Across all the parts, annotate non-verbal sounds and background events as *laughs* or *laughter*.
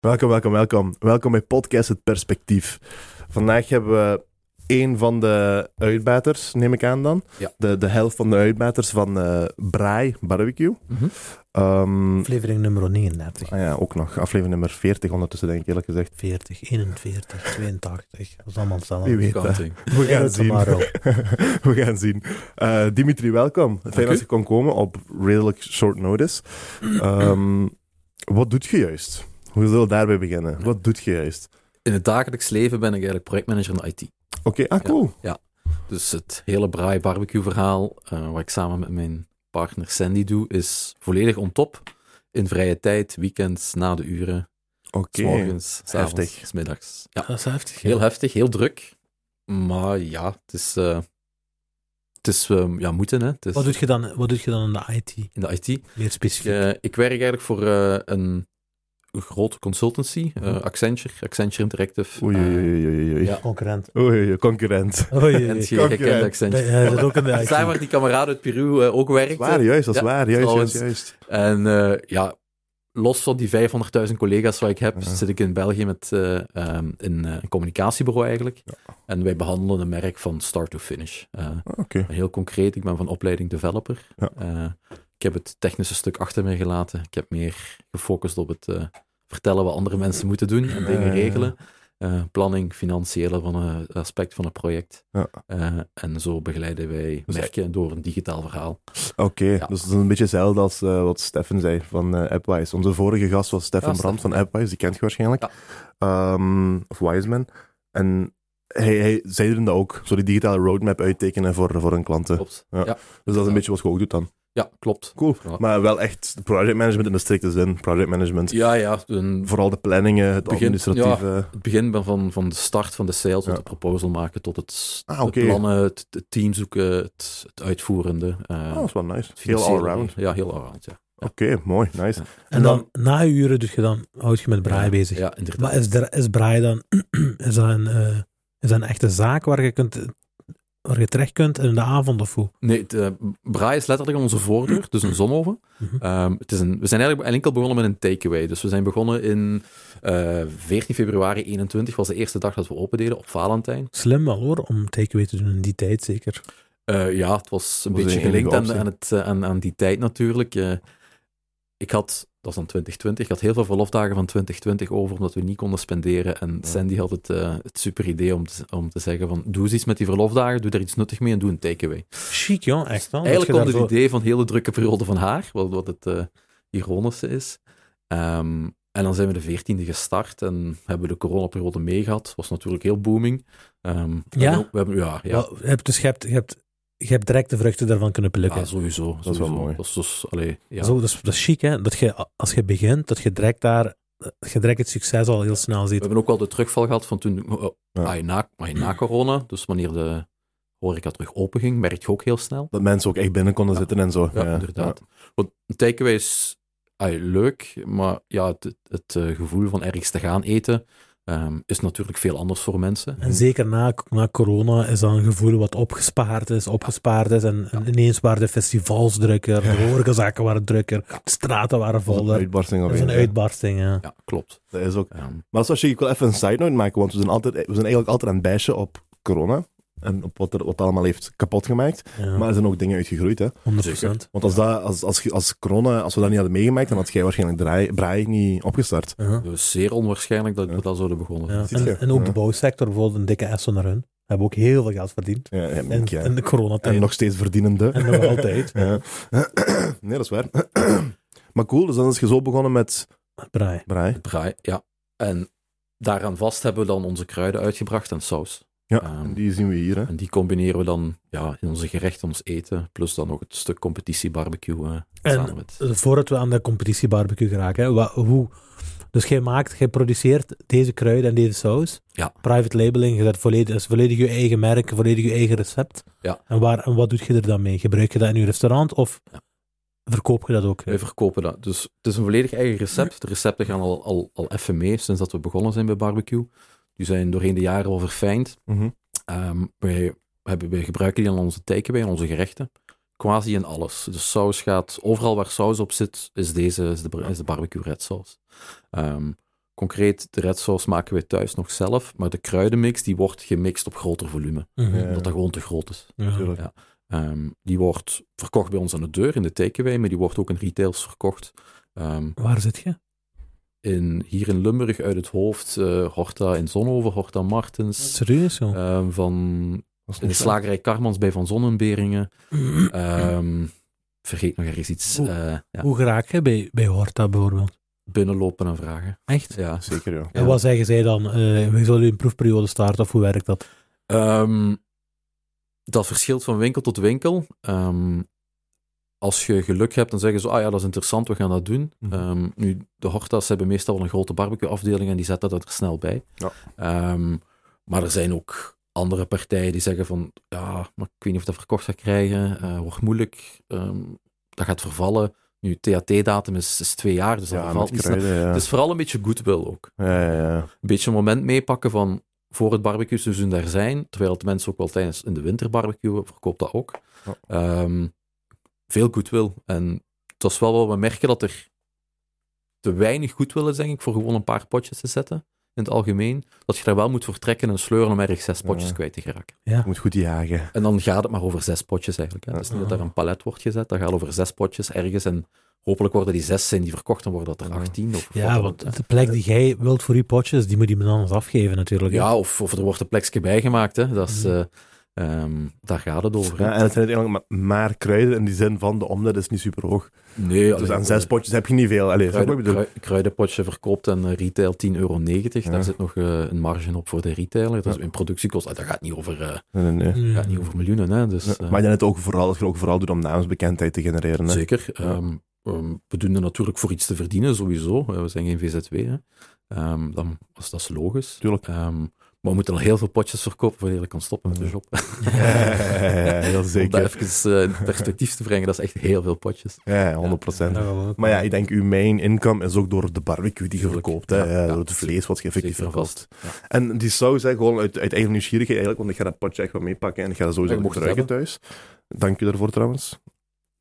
Welkom, welkom, welkom. Welkom bij Podcast Het Perspectief. Vandaag hebben we een van de uitbaters, neem ik aan dan. Ja. De, de helft van de uitbaters van eh Braai Barbecue. Ehm, Aflevering nummer 39, ah ja, ook nog. Aflevering nummer 40 ondertussen, denk ik eerlijk gezegd. 40, 41, 82. Dat is allemaal hetzelfde. Wie weet. Counting. We gaan zien. *laughs* We gaan zien. Eh, Dimitri, welkom. Fijn dat je kon komen op redelijk short notice. Ehm, wat doet je juist? Hoe zullen we daarbij beginnen? Wat doet je juist? In het dagelijks leven ben ik eigenlijk projectmanager in de IT. Oké, ah, cool. Dus het hele braai barbecue verhaal, eh, wat ik samen met mijn partner Sandy doe, is volledig on top. In vrije tijd, weekends, na de uren, Oké. s morgens, s avonds, Heftig. s middags. Ja, Dat is heftig. heel heftig, heel druk. Maar ja, het is, eh, het is eh, ja, moeten. Hè. Het is Wat doe je dan, wat doe je dan in de IT? in de IT. Meer Ik, specifiek. eh, ik werk eigenlijk voor eh, een grote consultancy, eh, Accenture, Accenture Interactive. Oei, eh, oei, oei, oei, oei. ja. Concurrent. Oei, oei, concurrent. Oei, en oei, Concurrent. je kent Accenture. Hij zit ook in de *laughs* IT. Daar waar die kameraad uit Peru eh, ook werkte. Waar, juist, dat is Ja, waar. Juist, trouwens. juist, juist. En eh, ja, los van die 500.000 collega's wat ik heb, Ja. zit ik in België met ehm, in eh, een communicatiebureau eigenlijk. En wij behandelen een merk van start to finish. Eh, Ah, Oké. heel concreet, ik ben van opleiding developer. Ja. Eh, ik heb het technische stuk achter me gelaten. Ik heb meer gefocust op het eh, vertellen wat andere mensen moeten doen en dingen regelen. Eh, planning, financiële van een aspect van het project. Ja. Eh, en zo begeleiden wij Dus- merken door een digitaal verhaal. Oké, Ja. dus dat is een beetje hetzelfde als eh, wat Stefan zei van AppWise. Onze vorige gast was Stefan Ja, Brandt van AppWise, die kent je waarschijnlijk. Ehm, of Wiseman. En hij, hij, doen dat ook, zo die digitale roadmap uittekenen voor, voor hun klanten. Klopt. Ja. Dus dat is een beetje wat je ook doet dan. Ja, klopt. Cool. Ja. Maar wel echt project management in de strikte zin. Project management. Ja, ja. Een, Vooral de planningen, het Begin- administratieve. het begin van- van, van de start van de sales tot Ja. de proposal maken, tot het, Ah, het plannen, het, het team zoeken, het, het uitvoerende. eh, Oh, dat is wel nice. Heel allround. Ja, heel allround, ja. Oké, mooi, nice. Ja. En dan, na je uren doe je dan, houd je met braai Ja, bezig. Ja, inderdaad. Maar is, er, is braai dan, *clears throat* is dat, een, eh, is dat een echte zaak waar je, kunt, waar je terecht kunt in de avond of hoe? Nee, het, eh, braai is letterlijk aan onze voordeur, dus een zonoven. Mhm. Ehm, het is een, we zijn eigenlijk enkel begonnen met een takeaway. Dus we zijn begonnen in eh 14 februari 21, was de eerste dag dat we open deden, op Valentijn. Slim wel hoor, om takeaway te doen in die tijd zeker. Eh, ja, het was een beetje gelinkt aan, aan, het, aan, aan die tijd natuurlijk. Eh, ik had, dat is dan 2020, ik had heel veel verlofdagen van 2020 over, omdat we niet konden spenderen. En Ja. Sandy had het, eh, het super idee om te, om te zeggen van, doe eens iets met die verlofdagen, doe er iets nuttig mee en doe een takeaway. Chic joh, echt wel. Eigenlijk komt je het daar idee van hele drukke periode van haar, wat, wat het eh, ironische is. Ehm, en dan zijn we de 14e gestart en hebben we de coronaperiode meegehad. was natuurlijk heel booming. Ehm, Ja? We hebben, ja, ja. Wel, je hebt, dus je hebt, je, hebt, je hebt direct de vruchten daarvan kunnen plukken. Ja, sowieso. is wel mooi. Dat is dus, allee, ja. Zo, dat, is, dat is chic, hè? Dat je, als je begint, dat je direct daar, dat je direct het succes al heel snel We ziet. hebben ook wel de terugval gehad van toen, oh, Ja. ah, na, maar na corona, dus wanneer de horeca terug open ging, merk je ook heel snel. Dat mensen ook echt binnen konden Ja. zitten en zo. Ja, inderdaad. Want een takeaway is ah, leuk, maar ja, het, het, het, eh, gevoel van ergens te gaan eten ehm, is natuurlijk veel anders voor mensen. En zeker na, na corona is dat een gevoel wat opgespaard is, opgespaard is. En, en ineens waren de festivals drukker, de horecazaken waren drukker, de straten waren Dat is een voller. uitbarsting Dat is een uitbarsting, ja. Ja, klopt. Dat is ook. Ehm, Maar wel chic. Ik wil even een side note maken, want we zijn, altijd, we zijn eigenlijk altijd aan het bashen op corona. En op wat er wat allemaal heeft kapot gemaakt. ja Maar er zijn ook dingen uitgegroeid, hè. 100%. Want als, dat, als, als, als corona, als we dat niet hadden meegemaakt, dan had jij waarschijnlijk draai, Braai niet opgestart. Ja. dus zeer onwaarschijnlijk dat we Ja. dat zouden begonnen. En, en ook Ja. de bouwsector, bijvoorbeeld een dikke S naar hun, hebben ook heel veel geld verdiend. Ja, ja, In, denk, ja. in de coronatijd. En nog steeds verdienende. En nog altijd. *laughs* Ja. *clears throat* nee, dat is waar. *clears throat* maar cool, dus dan is je zo begonnen met Braai. Braai. Braai, ja. En daaraan vast hebben we dan onze kruiden uitgebracht en saus. Ja, Ehm, en die zien we hier. Hè. En die combineren we dan ja, in onze gerechten, ons eten, plus dan nog het stuk competitie barbecue eh, En- samen met... Voordat we aan de competitie barbecue geraken, hè, wa- hoe... Dus jij maakt, jij produceert deze kruiden en deze saus. Ja. Private labeling, je zet volledig, dat is volledig je eigen merk, volledig je eigen recept. Ja. En, waar, en wat doe je er dan mee? Gebruik je dat in je restaurant of Ja. verkoop je dat ook? Wij verkopen dat. Dus het is een volledig eigen recept. De recepten gaan al, al, al even mee sinds dat we begonnen zijn bij barbecue. Die zijn doorheen de jaren al verfijnd. Mhm. Ehm, wij, hebben, wij gebruiken die aan onze takeaway, aan onze gerechten. Quasi in alles. De saus gaat, overal waar saus op zit, is deze is de, is de barbecue red sauce. Ehm, concreet, de red sauce maken wij thuis nog zelf, maar de kruidenmix die wordt gemixt op groter volume, Mhm. Omdat dat gewoon te groot is. Ja. Tuurlijk. Ja. Ehm, die wordt verkocht bij ons aan de deur in de takeaway, maar die wordt ook in retails verkocht. Ehm, Waar zit je? In, hier in Limburg uit het hoofd, eh, Horta in Zonhoven, Horta Martens, Serieus, joh? ehm, van in de slagerij Karmans bij Van Zonnenberingen. *clears throat* Ehm, vergeet nog ergens iets. Oeh. eh, ja. Hoe geraak je bij, bij Horta bijvoorbeeld? Binnenlopen en vragen. Echt? Ja. Zeker, ja. En wat zeggen zij dan? eh wie zal u een proefperiode starten of hoe werkt dat? Ehm, dat verschilt van winkel tot winkel. Ehm, als je geluk hebt, dan zeggen ze, ah ja, dat is interessant, we gaan dat doen. Mhm. Ehm, nu, de Horta's hebben meestal wel een grote barbecue-afdeling en die zetten dat er snel bij. Ja. Ehm, maar er zijn ook andere partijen die zeggen van, ja, maar ik weet niet of dat verkocht ga krijgen, eh, wordt moeilijk, ehm, dat gaat vervallen. Nu, THT-datum is, is twee jaar, dus dat Ja, vervalt met niet kruiden, ja. Het is vooral een beetje goodwill ook Ja, ja, ja. een beetje een moment meepakken van voor het barbecue seizoen daar zijn, terwijl de mensen ook wel tijdens in de winter barbecuen, verkoopt dat ook. Ja. Ehm, veel goodwill. En het was wel wat we merken dat er te weinig goodwill is, denk ik, voor gewoon een paar potjes te zetten. In het algemeen. Dat je daar wel moet voor trekken en sleuren om ergens zes potjes Ja. kwijt te geraken. Je moet goed jagen. En dan gaat het maar over zes potjes eigenlijk. Hè. Het is niet dat daar een palet wordt gezet, dat gaat over zes potjes ergens. En hopelijk worden die zes zijn die verkocht, dan worden dat er Ja. 18. Of Ja, want de plek die jij wilt voor je potjes, die moet iemand anders afgeven natuurlijk. hè. Ja, of, of er wordt een plekje bijgemaakt. Hè. Dat is, Mhm. eh, ehm, daar gaat het over. Ja, en het zijn uiteindelijk maar, maar kruiden in die zin van de omzet is niet super hoog. nee, Dus allee, aan zes potjes heb je niet veel. Allee, kruiden, kruidenpotje verkoopt en eh, retail 10,90 euro. Ja. Daar zit nog eh, een marge op voor de retailer. Dus Ja. in productiekosten, dat gaat niet over, eh, Nee, nee, nee. Gaat niet over miljoenen. Hè. Dus, maar je net ook vooral, dat je ook vooral doet om naamsbekendheid te genereren. Hè? Zeker. Ehm, ehm, we doen er natuurlijk voor iets te verdienen, sowieso. We zijn geen VZW. Hè. Dan, dat, is, dat is logisch. Tuurlijk. Maar we moeten al heel veel potjes verkopen voordat je kan stoppen met de job. *laughs* *laughs* Ja, heel Om dat zeker. even eh, in perspectief te brengen, dat is echt heel veel potjes. Ja, 100%. Dat wel ook. Maar ja, ik denk, uw main income is ook door de barbecue die je verkoopt. Hè? Ja, Ja, ja. door het vlees wat je effectief Zeker verkoopt. En die saus, hè, gewoon uit, uit eigen nieuwsgierigheid eigenlijk, want ik ga dat potje echt wel meepakken en ik ga dat sowieso het gebruiken thuis. Dank je daarvoor trouwens.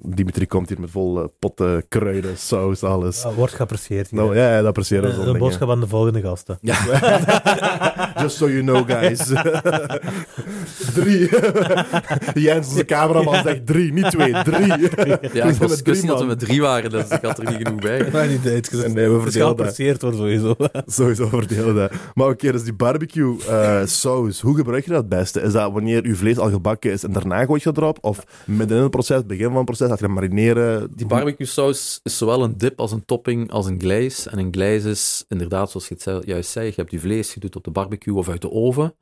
Dimitri komt hier met vol eh, potten, kruiden, saus, alles. Ja, wordt geapprecieerd. hier. Nou ja, ja, dat appreciëren we Eh, zo'n een boodschap aan de volgende gasten. *laughs* Just so you know, guys. *laughs* drie. *laughs* Jens, onze cameraman, zegt drie, niet twee, drie. Ja, We ik was niet dat we met drie waren, dus ik had er niet genoeg bij. Nee, niet. En nee, we Het is verdelen dat. geapprecieerd wordt sowieso. Sowieso verdelen dat. Maar oké, dus die barbecue eh, saus, hoe gebruik je dat het beste? Is dat wanneer je vlees al gebakken is en daarna gooi je erop? Of midden in het proces, begin van het proces, laat je marineren? Die barbecue saus is zowel een dip als een topping als een glaze. En een glaze is inderdaad, zoals je het juist zei, je hebt je vlees, je doet het op de barbecue of uit de oven.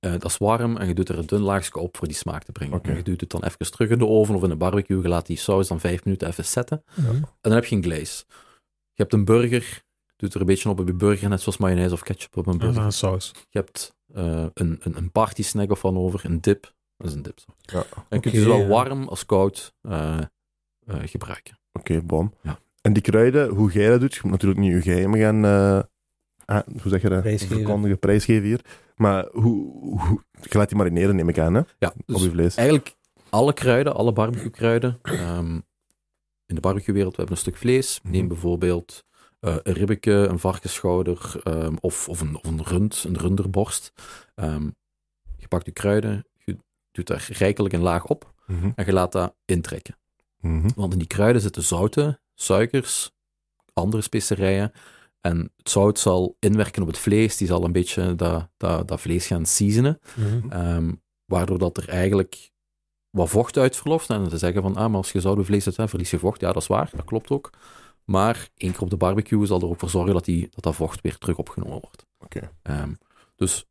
Eh, dat is warm en je doet er een dun laagje op voor die smaak te brengen. En Je doet het dan even terug in de oven of in de barbecue. Je laat die saus dan vijf minuten even zetten. En dan heb je een glaze. Je hebt een burger, doet er een beetje op op je burger, net zoals mayonaise of ketchup op een burger. een saus. Je hebt eh, een, een, een party snack of van over, een dip. Dat is een dip. Zo. Ja. En je kunt Oké, die zowel warm als koud eh, eh, gebruiken. Oké, bom. Ja. En die kruiden, hoe jij dat doet, je moet natuurlijk niet je geheimen gaan, eh, ah, hoe zeg je dat? Prijsgeven. Verkondigen, prijsgeven hier. Maar hoe, hoe, je laat die marineren, neem ik aan, hè? Ja, op dus je vlees. eigenlijk alle kruiden, alle barbecue kruiden. ehm, in de barbecuewereld, we hebben een stuk vlees. Neem Mhm. bijvoorbeeld eh, een ribbeke, een varkensschouder ehm, of, of, een, of een rund, een runderborst. Ehm, je pakt de kruiden, je doet daar rijkelijk een laag op Mhm. en je laat dat intrekken. Mhm. Want in die kruiden zitten zouten, suikers, andere specerijen. En het zout zal inwerken op het vlees, die zal een beetje dat, dat, dat vlees gaan seasonen. Mhm. Ehm, waardoor dat er eigenlijk wat vocht uit verloft. En te zeggen van, ah, maar als je zouden vlees hebt, hè, verlies je vocht. Ja, dat is waar, dat klopt ook. Maar één keer op de barbecue zal er ook voor zorgen dat, die, dat dat vocht weer terug opgenomen wordt. Oké. Ehm, dus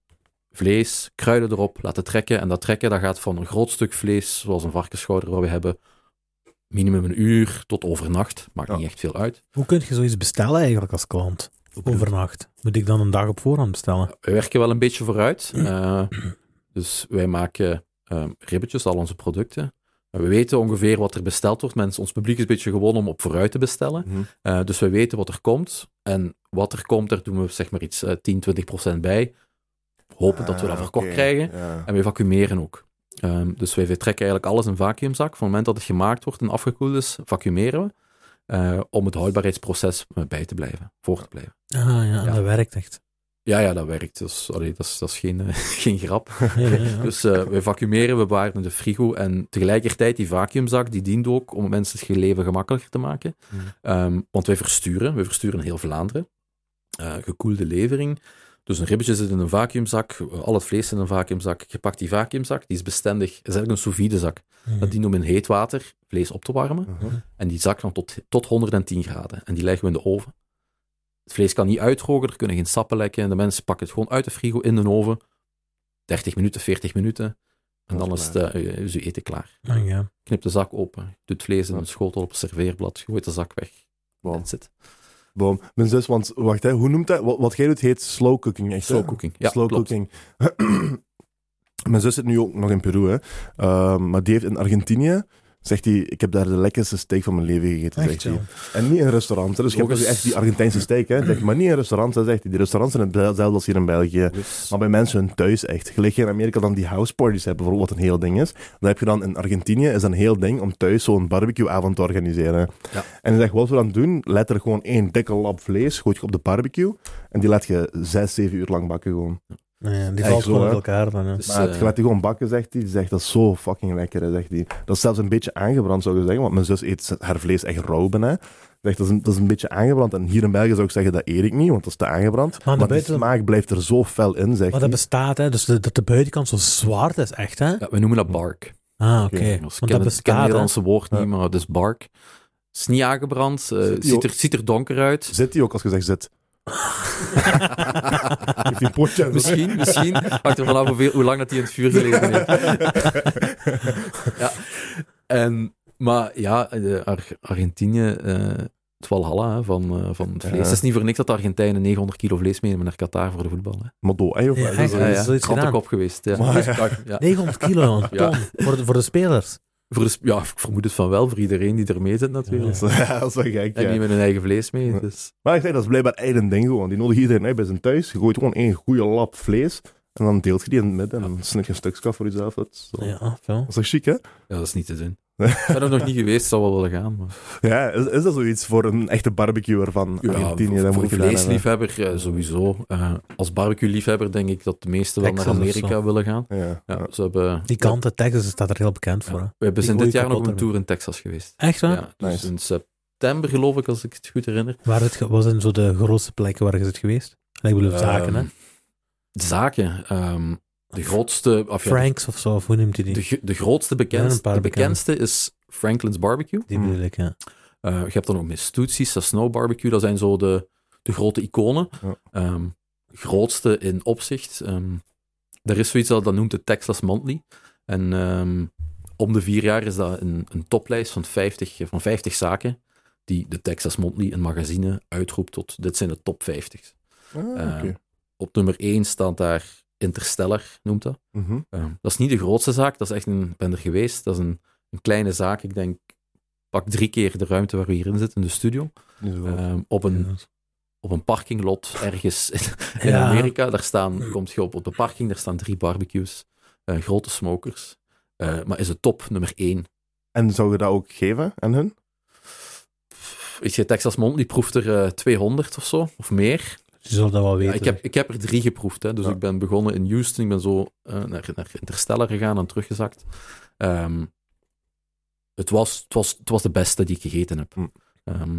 vlees, kruiden erop, laten trekken. En dat trekken dat gaat van een groot stuk vlees, zoals een varkensschouder wat we hebben, minimum een uur tot overnacht. Maakt Ja. niet echt veel uit. Hoe kun je zoiets bestellen eigenlijk als klant? Overnacht. Moet ik dan een dag op voorhand bestellen? Wij werken wel een beetje vooruit. *clears throat* Eh, dus wij maken ehm, ribbetjes, al onze producten. We weten ongeveer wat er besteld wordt. Mensen, ons publiek is een beetje gewoon om op vooruit te bestellen. Mhm. Eh, dus we weten wat er komt. En wat er komt, daar doen we zeg maar iets eh 10, 20 procent bij. Hopen dat we dat Ah, verkocht krijgen. Ja. En we vacuumeren ook. Ehm, dus wij vertrekken eigenlijk alles in vacuümzak. Van het moment dat het gemaakt wordt en afgekoeld is, vacuumeren we. eh, om het houdbaarheidsproces eh, bij te blijven, voor te blijven. Ah ja, dat werkt echt. Ja, ja, dat werkt. Dus, allee, dat, is, dat is geen, eh, *laughs* geen grap. Ja, ja, ja. *laughs* Dus eh, we vacuümeren, we bewaren in de frigo en tegelijkertijd die vacuümzak, die dient ook om mensen het leven gemakkelijker te maken. Mhm. Ehm, want wij versturen, we versturen heel Vlaanderen, eh, gekoelde levering. Dus een ribbetje zit in een vacuümzak, al het vlees in een vacuümzak. Je pakt die vacuümzak, die is bestendig, is eigenlijk een sous vide zak. Mhm. Dat dient om in heet water vlees op te warmen. Mhm. En die zak kan tot, tot 110 graden. En die leggen we in de oven. Het vlees kan niet uitdrogen, er kunnen geen sappen lekken. De mensen pakken het gewoon uit de frigo in de oven. 30 minuten, 40 minuten. En dan is het, eh, is uw eten klaar. Ah, ja. Knip de zak open, doet het vlees in een schotel op een serveerblad, gooit de zak weg. Wow. That's it. Boom. Mijn zus, want wacht, hè, hoe noemt dat? Wat, wat jij doet heet slow cooking. Echt, hè? Slow cooking. Ja, slow klopt. cooking. *clears throat* Mijn zus zit nu ook nog in Peru, hè. Ehm, maar die heeft in Argentinië, zegt hij, ik heb daar de lekkerste steak van mijn leven gegeten, Echt zegt hij. En niet in restaurants. hè. Dus je hebt dus echt die Argentijnse steak, hè. *clears throat* Zegt, maar niet in restaurants, zegt hij. Die restaurants zijn hetzelfde als hier in België. Dus, Maar bij mensen hun thuis echt. Gelijk in Amerika dan die house parties hebt, bijvoorbeeld, wat een heel ding is. Dan heb je dan in Argentinië, is een heel ding, om thuis zo'n barbecueavond te organiseren. Ja. En hij zegt, wat we dan doen, let er gewoon één dikke lap vlees, gooi je op de barbecue, en die laat je zes, zeven uur lang bakken gewoon. Ja, ja, die valt gewoon hè? uit elkaar dan. Ja. dus, Maar het, eh, je laat die gewoon bakken, zegt hij. Die zegt, dat is zo fucking lekker, hè, zegt hij. Dat is zelfs een beetje aangebrand, zou ik zeggen, want mijn zus eet haar vlees echt rauw bijna. Zegt, dat, is een, dat is een beetje aangebrand. En hier in België zou ik zeggen, dat eet ik niet, want dat is te aangebrand. Maar Maar, de buiten- smaak blijft er zo fel in, zegt Maar hij. dat bestaat, hè. Dus de, dat de buitenkant zo zwart is, echt, hè? ja, we noemen dat bark. Ah, oké. Ken dat het, ik ken het bestaat, hè? Nederlandse woord niet, Ja. maar het is bark. Het is niet aangebrand, Zit die ziet, er, ziet er donker uit. Zit hij ook als je zegt zit? Heeft hij een potje aan Misschien, misschien. Hangt er vanaf hoeveel, hoe lang dat hij in het vuur gelegen heeft. ja. En, maar ja, de Ar- Argentinië, eh, het Valhalla hè, van, eh, van het vlees. Ja. Het is niet voor niks dat de Argentijnen 900 kilo vlees meenemen naar Qatar voor de voetbal. Hè. Modo, hè, of Ja, wat? echt, Dat Ja, is- ja. geweest. Ja. Maar ja. Ja, ja. 900 kilo, een ton. Voor, de, voor de spelers. Voor ja, ik vermoed het van wel, voor iedereen die er mee zit natuurlijk. Ja. Ja, dat is wel gek, En ja. die met hun eigen vlees mee. Dus. Maar ik zeg, dat is blijkbaar echt een ding gewoon. Die nodigt iedereen uit bij zijn thuis. Je gooit gewoon één goede lap vlees. En dan deelt je die in het midden. En dan snip je een stukje af voor jezelf. Dat is, zo. Ja, veel. dat is toch chic, hè? Ja, dat is niet te doen. Ik ben er nog niet *laughs* geweest, zou wel willen gaan. Maar... Ja, is, is dat zoiets voor een echte barbecuer van Ja, Argentinië? voor, Dat voor een hebben. vleesliefhebber eh, sowieso. Eh, als barbecue-liefhebber denk ik dat de meesten wel naar Amerika willen gaan. Ja, Ja, ja. Ze hebben, Die kant uit Texas staat er heel bekend ja. voor. hè. We hebben zijn dit jaar nog een tour in Texas geweest. Echt waar? Ja, dus Nice. in september geloof ik, als ik het goed herinner. Waar het, wat zijn zo de grootste plekken waar je zit geweest? Ik bedoel, zaken, hè? Ehm, Zaken. ehm, de grootste... Of ja, Franks of zo, of hoe noemt hij die? de, grootste, bekendste, paar de bekendste is Franklin's Barbecue. Die bedoel ik, ja. Eh, je hebt dan ook Miss Tootsie's, Snow Barbecue. Dat zijn zo de, de grote iconen. Ja. Ehm, grootste in opzicht. Ehm, er is zoiets dat, dat noemt de Texas Monthly. En ehm, om de vier jaar is dat een, een toplijst van 50, van 50 zaken die de Texas Monthly, een magazine, uitroept tot dit zijn de top 50. Ah, oké. Op nummer 1 staat daar Interstellar, noemt dat. Mhm. Ehm, dat is niet de grootste zaak, dat is echt een, ik ben er geweest, dat is een, een kleine zaak. Ik denk, pak drie keer de ruimte waar we hierin zitten, in de studio. Ehm, op, een, op een parkinglot ergens in, in Ja. Amerika. Daar staan, komt je op, op de parking, daar staan drie barbecues, eh, grote smokers. Eh, maar is het top nummer één. En zou je dat ook geven aan hun? Weet je, Texas Monthly proeft er eh, 200 of zo, of meer. Je zal dat wel Ja, weten. ik, heb, ik heb er drie geproefd. Hè. Dus Ja. ik ben begonnen in Houston. Ik ben zo eh, naar, naar Interstellar gegaan en teruggezakt. Ehm, het, was, het, was, het was de beste die ik gegeten heb. Hm. Ehm,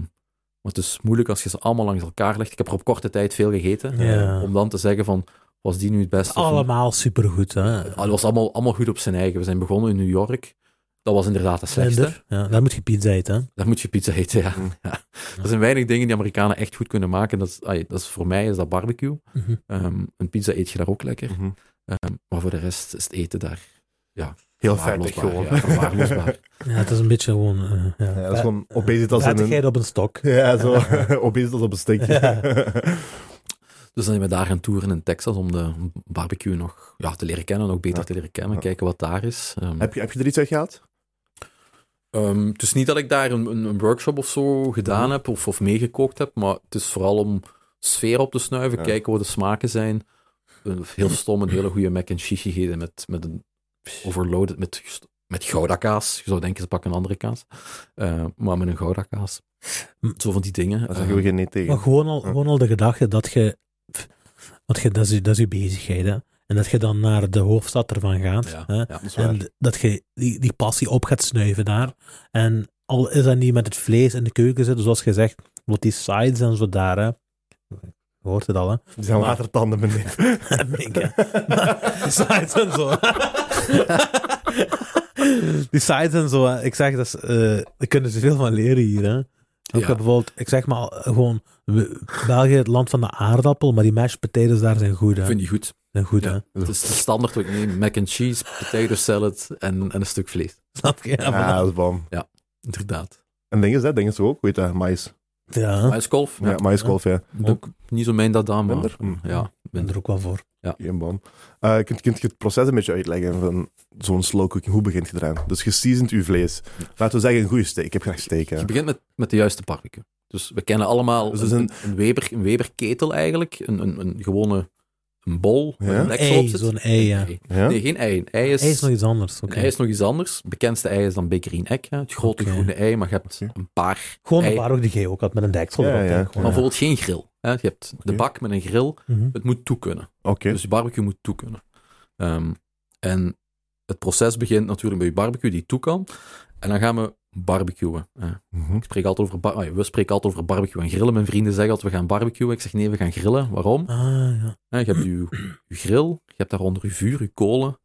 maar het is moeilijk als je ze allemaal langs elkaar legt. Ik heb er op korte tijd veel gegeten. Ja. Om dan te zeggen van, was die nu het beste? Allemaal supergoed, hè. Ah, het was allemaal, allemaal goed op zijn eigen. We zijn begonnen in New York. Dat was inderdaad de slechtste. Ja, daar moet je pizza eten, hè. Daar moet je pizza eten, ja. Ja. Er zijn weinig dingen die Amerikanen echt goed kunnen maken. Dat is, dat is, voor mij is dat barbecue. Mhm. Ehm, een pizza eet je daar ook lekker. Mhm. Ehm, maar voor de rest is het eten daar Heel vettig gewoon. Ja. Ja, het is een beetje gewoon... eh, ja, Ja, dat is gewoon obesitas Vettigheid een... op een stok. *laughs* Ja, zo. *laughs* obesitas op een stukje. *laughs* Dus dan zijn we daar gaan toeren in Texas om de barbecue nog ja, te leren kennen, nog beter Ja. te leren kennen, Ja. kijken wat daar is. Ehm, heb, je, heb je er iets uit gehaald? Ehm, het is niet dat ik daar een, een, een workshop of zo gedaan Mhm. heb of, of meegekookt heb, maar het is vooral om sfeer op te snuiven, Ja. kijken wat de smaken zijn. Een, heel *clears throat* stom, een hele goede mac and cheese gegeten met, met een overloaded, met met Gouda-kaas. Je zou denken, ze pakken een andere kaas. Eh, maar met een Gouda-kaas. Hm. Zo van die dingen. Daar zeggen we geen nee tegen. Maar gewoon al, gewoon al de gedachte dat je, want je dat, is, je- dat is je bezigheid, hè. En dat je dan naar de hoofdstad ervan gaat. Ja, hè. ja, dat. En dat je die, die passie op gaat snuiven daar. En al is dat niet met het vlees in de keuken zitten, zoals je zegt, wat die sides en zo daar, hè. Je hoort het al, hè. Die zijn Maar- watertanden, meneer. *laughs* Mink, hè. Maar die sides en zo. *laughs* die sides en zo, hè. ik zeg, dat is, eh, daar kunnen ze veel van leren hier, hè. Ook Ja. bijvoorbeeld, ik zeg maar gewoon, België, het land van de aardappel, maar die mashed potatoes daar zijn goed, hè. Ik vind die goed. Zijn goed, Ja. hè. Het is de standaard wat ik neem. Mac and cheese, potato salad en, en een stuk vlees. Snap je? Ja, Ja, dat is bom. Inderdaad. En dingen is dat, dingen is ook, weet je, mais. Ja. Maiskolf. Ja, maiskolf, ja. Ook niet zo mijn dat dan, maar... Minder? Ja, Ik ben er ook wel voor. Geen bom. Eh, kunt, kunt je het proces een beetje uitleggen van zo'n slow cooking? Hoe begint je eraan? Dus je seasont je vlees. Laten we zeggen een goede steak. Ik heb graag steak, hè. Je begint met, met de juiste barbecue. Dus we kennen allemaal Dus een, het is een, een, Weber, een Weber-ketel eigenlijk. Een, een, een gewone een bol Ja? waar een deksel op Ei, zit. zo'n ei, ja. Nee. Ja? Nee, geen ei. Een ei is, Ei is nog iets anders. een ei is nog iets anders. Het bekendste ei is dan Egg. Hè. Het grote groene ei, maar je hebt een paar Gewoon een paar ook die jij ook had met een deksel Ja, erop. ja. denk ik Maar bijvoorbeeld geen grill. Hè. Je hebt de bak met een grill. Mhm. Het moet toekunnen. Oké. Dus je barbecue moet toekunnen. Ehm, en het proces begint natuurlijk bij je barbecue die toe kan. En dan gaan we barbecuen. Mhm. Ik spreek altijd over, bar- we spreken altijd over barbecue en grillen. Mijn vrienden zeggen altijd, we gaan barbecuen. Ik zeg, nee, we gaan grillen. Waarom? Ah, ja. Je hebt je, je grill, je hebt daaronder je vuur, je kolen.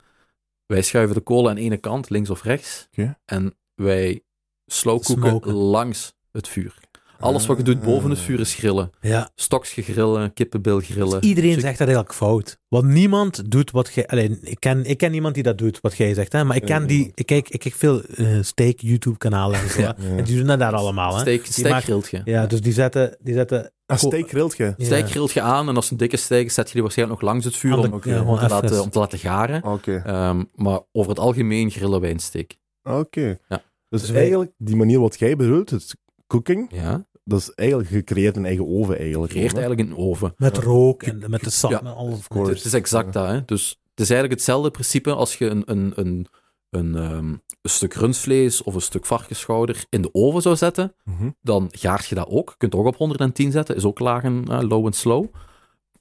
Wij schuiven de kolen aan de ene kant, links of rechts. En wij slow cooken Smoken. langs het vuur. Alles wat je doet boven het vuur is grillen. ja. Stokje grillen, kippenbil grillen. Iedereen zegt dat eigenlijk fout. Want niemand doet wat jij... Alleen, ik ken, ik ken niemand die dat doet, wat jij zegt. Hè? Maar ik ken die... Ik kijk, ik kijk veel eh, steak YouTube-kanalen en zo. Hè. En die doen dat daar allemaal. Hè? Steak, steak maakt- grilt je. Ja, dus die zetten... Die zetten Ah, steak grilt je? ja. Steak grilt je aan en als het een dikke steak is, zet je die waarschijnlijk nog langs het vuur Aan de- om, gewoon om, te even- laten, om te laten garen. Oké. Ehm, maar over het algemeen grillen wij een steak. Oké. Ja. Dus Dus wij- eigenlijk, die manier wat jij bedoelt, het cooking, Ja, dat is eigenlijk gecreëerd een eigen oven eigenlijk. creëert eigenlijk een oven. Met rook en met de sap. Ja. met alles. Of course. Het is exact dat. Hè? Dus het is eigenlijk hetzelfde principe als je een, een, een, een, ehm, een stuk rundvlees of een stuk varkensschouder in de oven zou zetten. Mhm. Dan gaart je dat ook. Je kunt het ook op 110 zetten, is ook laag en eh, low en slow.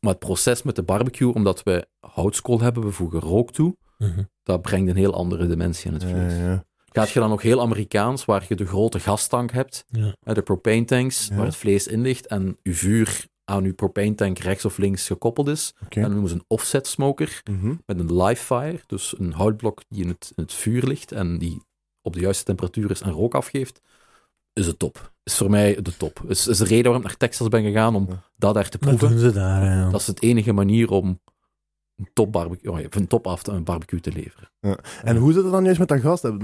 Maar het proces met de barbecue, omdat we houtskool hebben, we voegen rook toe, Mhm. dat brengt een heel andere dimensie in het Ja, vlees. ja. Gaat je dan nog heel Amerikaans, waar je de grote gastank hebt, Ja. de propane tanks, Ja. waar het vlees in ligt en je vuur aan je propane tank rechts of links gekoppeld is. En dan noemen ze een offset smoker Mhm. met een live fire, dus een houtblok die in het, in het vuur ligt en die op de juiste temperatuur is en rook afgeeft, is het top. Is voor mij de top. Is, is de reden waarom ik naar Texas ben gegaan om Ja. dat daar te Dat proeven. doen ze daar, ja. Dat is het enige manier om een top barbecue, oh ja, een top af een barbecue te leveren. En hoe zit het dan juist met dat gas? Ja. Dus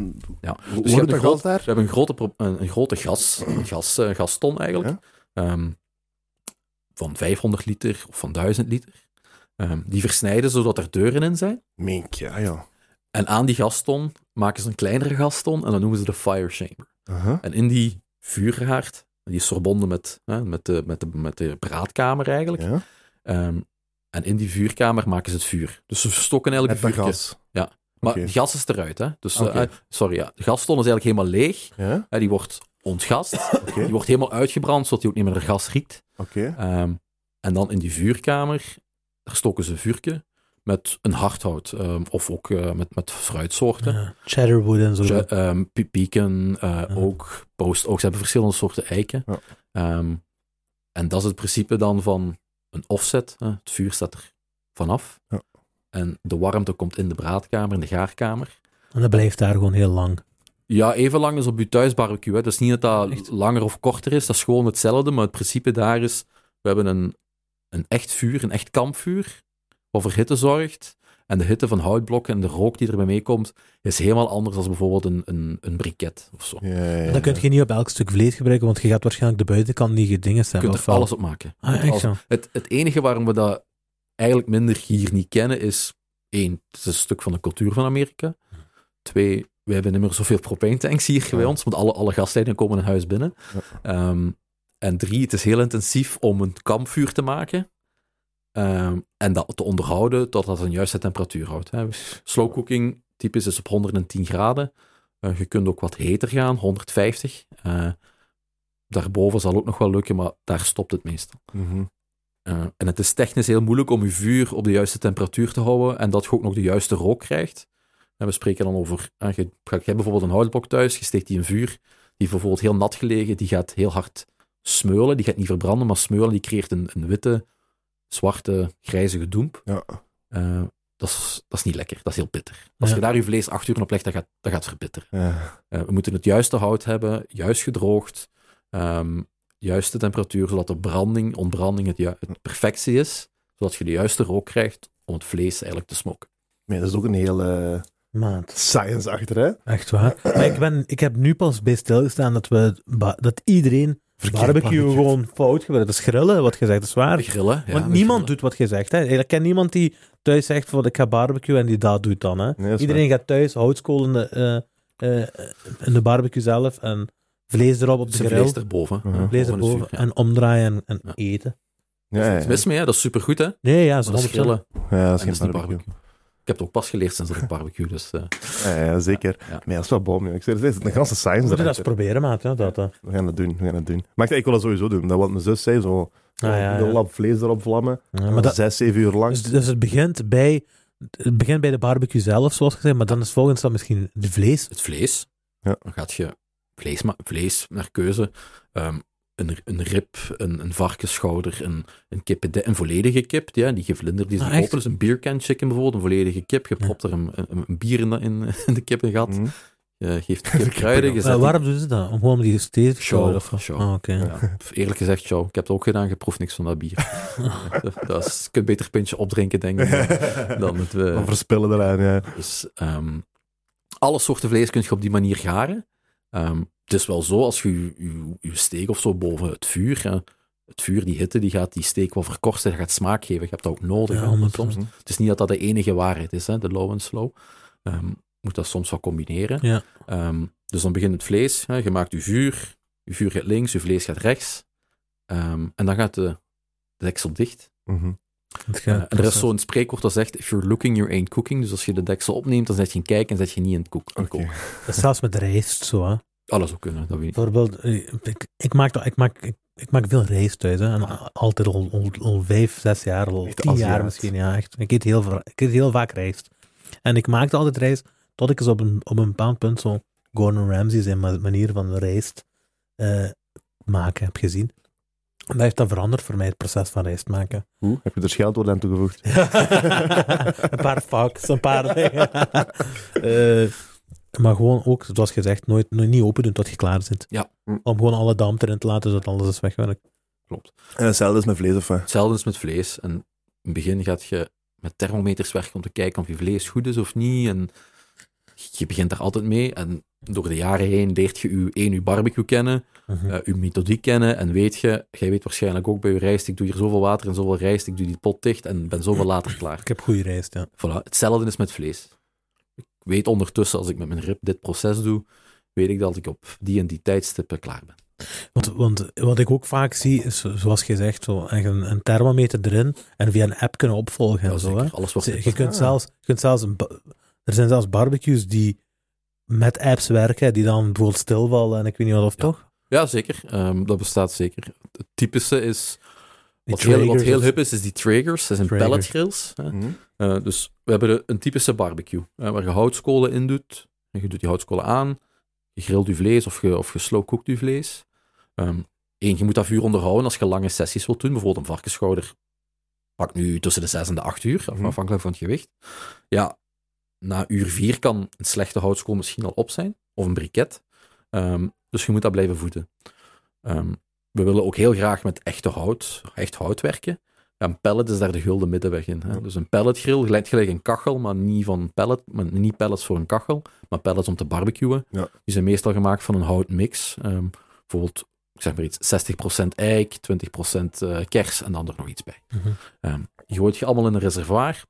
wordt je hebt dat een gas groot- daar? We hebben een grote, een, een grote gas, een gas, eh, gaston eigenlijk, Ehm, van 500 liter of van 1000 liter. Ehm, die versnijden zodat er deuren in zijn. Mink, ja, ja. En aan die gaston maken ze een kleinere gaston en dat noemen ze de fire chamber. En in die vuurhaard, die is verbonden met, hè, met, de, met, de, met de braadkamer eigenlijk. Ja. Ehm, en in die vuurkamer maken ze het vuur. Dus ze verstokken eigenlijk Met het vuurtje. gas. Maar Oké. het gas is eruit, hè. Dus, eh, Oké. eh, sorry, ja. De gaston is eigenlijk helemaal leeg. Ja, Hè, die wordt ontgast. Die wordt helemaal uitgebrand, zodat hij ook niet meer naar gas riekt. Oké. Ehm, en dan in die vuurkamer, daar stoken ze een vuurtje met een hardhout. ehm, of ook eh, met, met fruitsoorten. Ja. Cheddarwood en zo. Ja, ehm, pi- pieken, eh, Ja. ook post ook. Ze hebben verschillende soorten eiken. Ja. Ehm, en dat is het principe dan van een offset. hè. Het vuur staat er vanaf. Ja. En de warmte komt in de braadkamer, in de gaarkamer. En dat blijft daar gewoon heel lang. Ja, even lang als op je thuisbarbecue. Hè. Dat is niet dat dat Echt? langer of korter is. Dat is gewoon hetzelfde. Maar het principe daar is, we hebben een, een echt vuur, een echt kampvuur, wat voor hitte zorgt. En de hitte van houtblokken en de rook die erbij meekomt, is helemaal anders dan bijvoorbeeld een, een, een briket of zo. Je Ja, ja, ja. Dat kun je niet op elk stuk vlees gebruiken, want je gaat waarschijnlijk de buitenkant niet gedingen zijn. kunt of er wel? alles op maken. Je Ah, kunt er echt alles- zo? Het, het enige waarom we dat eigenlijk minder hier niet kennen is, één, het is een stuk van de cultuur van Amerika. Twee, we hebben niet meer zoveel propane tanks hier bij ons, want alle, alle gasleidingen komen in huis binnen. Ja. Ehm, en drie, het is heel intensief om een kampvuur te maken. Ehm, en dat te onderhouden totdat het een juiste temperatuur houdt. Hè. Slow cooking typisch is op 110 graden. Eh, je kunt ook wat heter gaan, 150. Eh, daarboven zal ook nog wel lukken, maar daar stopt het meestal. Mhm. Eh, en het is technisch heel moeilijk om je vuur op de juiste temperatuur te houden en dat je ook nog de juiste rook krijgt. En we spreken dan over, je, je hebt bijvoorbeeld een houtblok thuis, je steekt die in vuur, die is bijvoorbeeld heel nat gelegen, die gaat heel hard smeulen, die gaat niet verbranden, maar smeulen, die creëert een, een witte, zwarte, grijzige doemp. Ja. Eh, dat, is, dat is niet lekker, dat is heel bitter. Als Ja. je daar je vlees acht uur op legt, dat gaat, dat gaat verbitteren. Ja. Eh, we moeten het juiste hout hebben, juist gedroogd, ehm, juiste temperatuur, zodat de branding, ontbranding het, het perfectie is, zodat je de juiste rook krijgt om het vlees eigenlijk te smoken. Nee, dat is ook een hele Maat. science achter, hè? Echt waar. Maar ik, ben, ik heb nu pas bij stilgestaan dat, we, dat iedereen Verkeerd barbecue barbecue. gewoon fout gebruikt. Dat is grillen, wat je zegt, dat is waar. We grillen, ja, Want niemand grillen. doet wat je zegt. Hè. Ik ken niemand die thuis zegt van ik ga barbecue en die dat doet dan. Hè. Nee, is Iedereen gaat thuis houtskool in de, eh, eh, in de barbecue zelf en vlees erop op de grill. vlees erboven. Vlees erboven vuur, ja. en omdraaien en, en Ja. eten. Ja, ja, Niks mis mee, hè? dat is supergoed, hè? Nee, ja, dat is 100%. grillen ja, dat en is dat is geen barbecue. Ik heb het ook pas geleerd sinds dat ik barbecue, dus... eh, Ja, ja, zeker. Ja. Maar dat is wel bom. Ik zeg, het is een ganse science Moet je dat eens proberen, maat. Ja, dat, eh. We gaan dat doen, we gaan dat doen. Maar ik, ik wil dat sowieso doen. Dat wat mijn zus zei, zo Ah, ja, ja. een lap vlees erop vlammen. Ja, maar dat, zes, zeven uur lang. dus, dus het, begint bij, het begint bij de barbecue zelf, zoals gezegd, maar dan is volgens stap misschien de vlees. het vlees. Ja. Dan gaat je vlees, vlees naar keuze. ehm, een, een rib, een, een varkensschouder, een, een, een volledige kip, ja, die gevlinder die ze Ah, kopen. Dus een beer can chicken bijvoorbeeld, een volledige kip. Je propt er een, een, een bier in de, in, *laughs* in de kippengat. Mhm. Je geeft *laughs* de kip kruiden. Je Maar zet die- waarom doen ze dat? Om gewoon om die stevig te Show, of show. Ah. Ja, eerlijk gezegd, Joe, ik heb het ook gedaan, je proeft niks van dat bier. *laughs* dat, is, je kunt beter een pintje opdrinken, denk ik, dan, het... eh, Dan verspillen eraan, ja. Dus ehm, alle soorten vlees kun je op die manier garen. Ehm, het is wel zo, als je je- steek of zo boven het vuur, hè, het vuur, die hitte, die gaat die steek wel verkorten, dat gaat smaak geven. Je hebt dat ook nodig. Ja, hè, 100%. soms. Het is niet dat dat de enige waarheid is, hè, de low en slow. Je moet dat soms wel combineren. Ja. Ehm, dus dan begint het vlees, hè, je maakt je vuur, je vuur gaat links, je vlees gaat rechts. Ehm, en dan gaat de, de deksel dicht. En er is zo'n spreekwoord dat zegt, if you're looking, you ain't cooking. Dus als je de deksel opneemt, dan zet je in kijken en zet je niet in het koek. koken. Dat is zelfs met rijst zo, hè. Alles ook kunnen, dat weet ik. Bijvoorbeeld, eh, ik, ik, maak, ik, maak, ik, ik maak veel rijst thuis, hè. En altijd al, al, al vijf, zes jaar, al Echt tien jaar misschien, ja, echt. Ik eet heel, ik eet heel vaak rijst. En ik maakte altijd rijst, tot ik eens op een, op een bepaald punt zo Gordon Ramsay zijn ma- manier van rijst eh, maken heb gezien. En dat heeft dan veranderd voor mij, het proces van rijst maken. Hoe? Heb je er scheldwoorden aan toegevoegd? *laughs* een paar fucks, een paar *laughs* dingen. Eh, maar gewoon ook, zoals gezegd, nooit, nooit niet open doen tot je klaar zit. Ja. Om gewoon alle damp erin te laten, zodat alles is wegwerkt. En hetzelfde is met vlees, of wat? Hetzelfde is met vlees. En in het begin gaat je met thermometers werken om te kijken of je vlees goed is of niet. En je begint daar altijd mee. En door de jaren heen leert je je, één, je barbecue kennen, Mhm. eh, je methodiek kennen. En weet je, jij weet waarschijnlijk ook bij je rijst, ik doe hier zoveel water en zoveel rijst, ik doe die pot dicht en ben zoveel later klaar. Ik heb goede rijst, ja. Voilà. Hetzelfde is met vlees. Ik weet ondertussen, als ik met mijn rib dit proces doe, weet ik dat ik op die en die tijdstippen klaar ben. Want, want wat ik ook vaak zie, is zo- zoals je zegt, zo, een, een thermometer erin en via een app kunnen opvolgen en zo. Hè. Alles wordt Je kunt Ah. zelfs, je kunt zelfs een er zijn zelfs barbecues die met apps werken, die dan bijvoorbeeld stilvallen en ik weet niet wat of Ja. toch? Ja, zeker. Ehm, dat bestaat zeker. Het typische is, wat heel, wat heel hip is, is die Traegers. Dat zijn pelletgrills. Hè. Mhm. Eh, dus we hebben de- een typische barbecue, hè, waar je houtskolen in doet. En je doet die houtskolen aan, je grilt je vlees of je, of je slow cookt je vlees. Eén, je moet dat vuur onderhouden als je lange sessies wilt doen. Bijvoorbeeld een varkensschouder pak nu tussen de 6 en de 8 uur, Mhm. afhankelijk van het gewicht. Ja, na uur 4 kan een slechte houtskool misschien al op zijn, of een briket. Ehm, dus je moet dat blijven voeden. Ehm, we willen ook heel graag met echte hout, echt hout werken. Een pellet is daar de gulden middenweg in. Hè? Dus een pelletgrill lijkt gelijk een kachel, maar niet van pellet, maar niet pellets voor een kachel, maar pellets om te barbecuen. Ja. Die zijn meestal gemaakt van een houtmix. Ehm, bijvoorbeeld, ik zeg maar iets, 60% eik, 20% eh, kers en dan er nog iets bij. Mhm. Ehm, je gooit je allemaal in een reservoir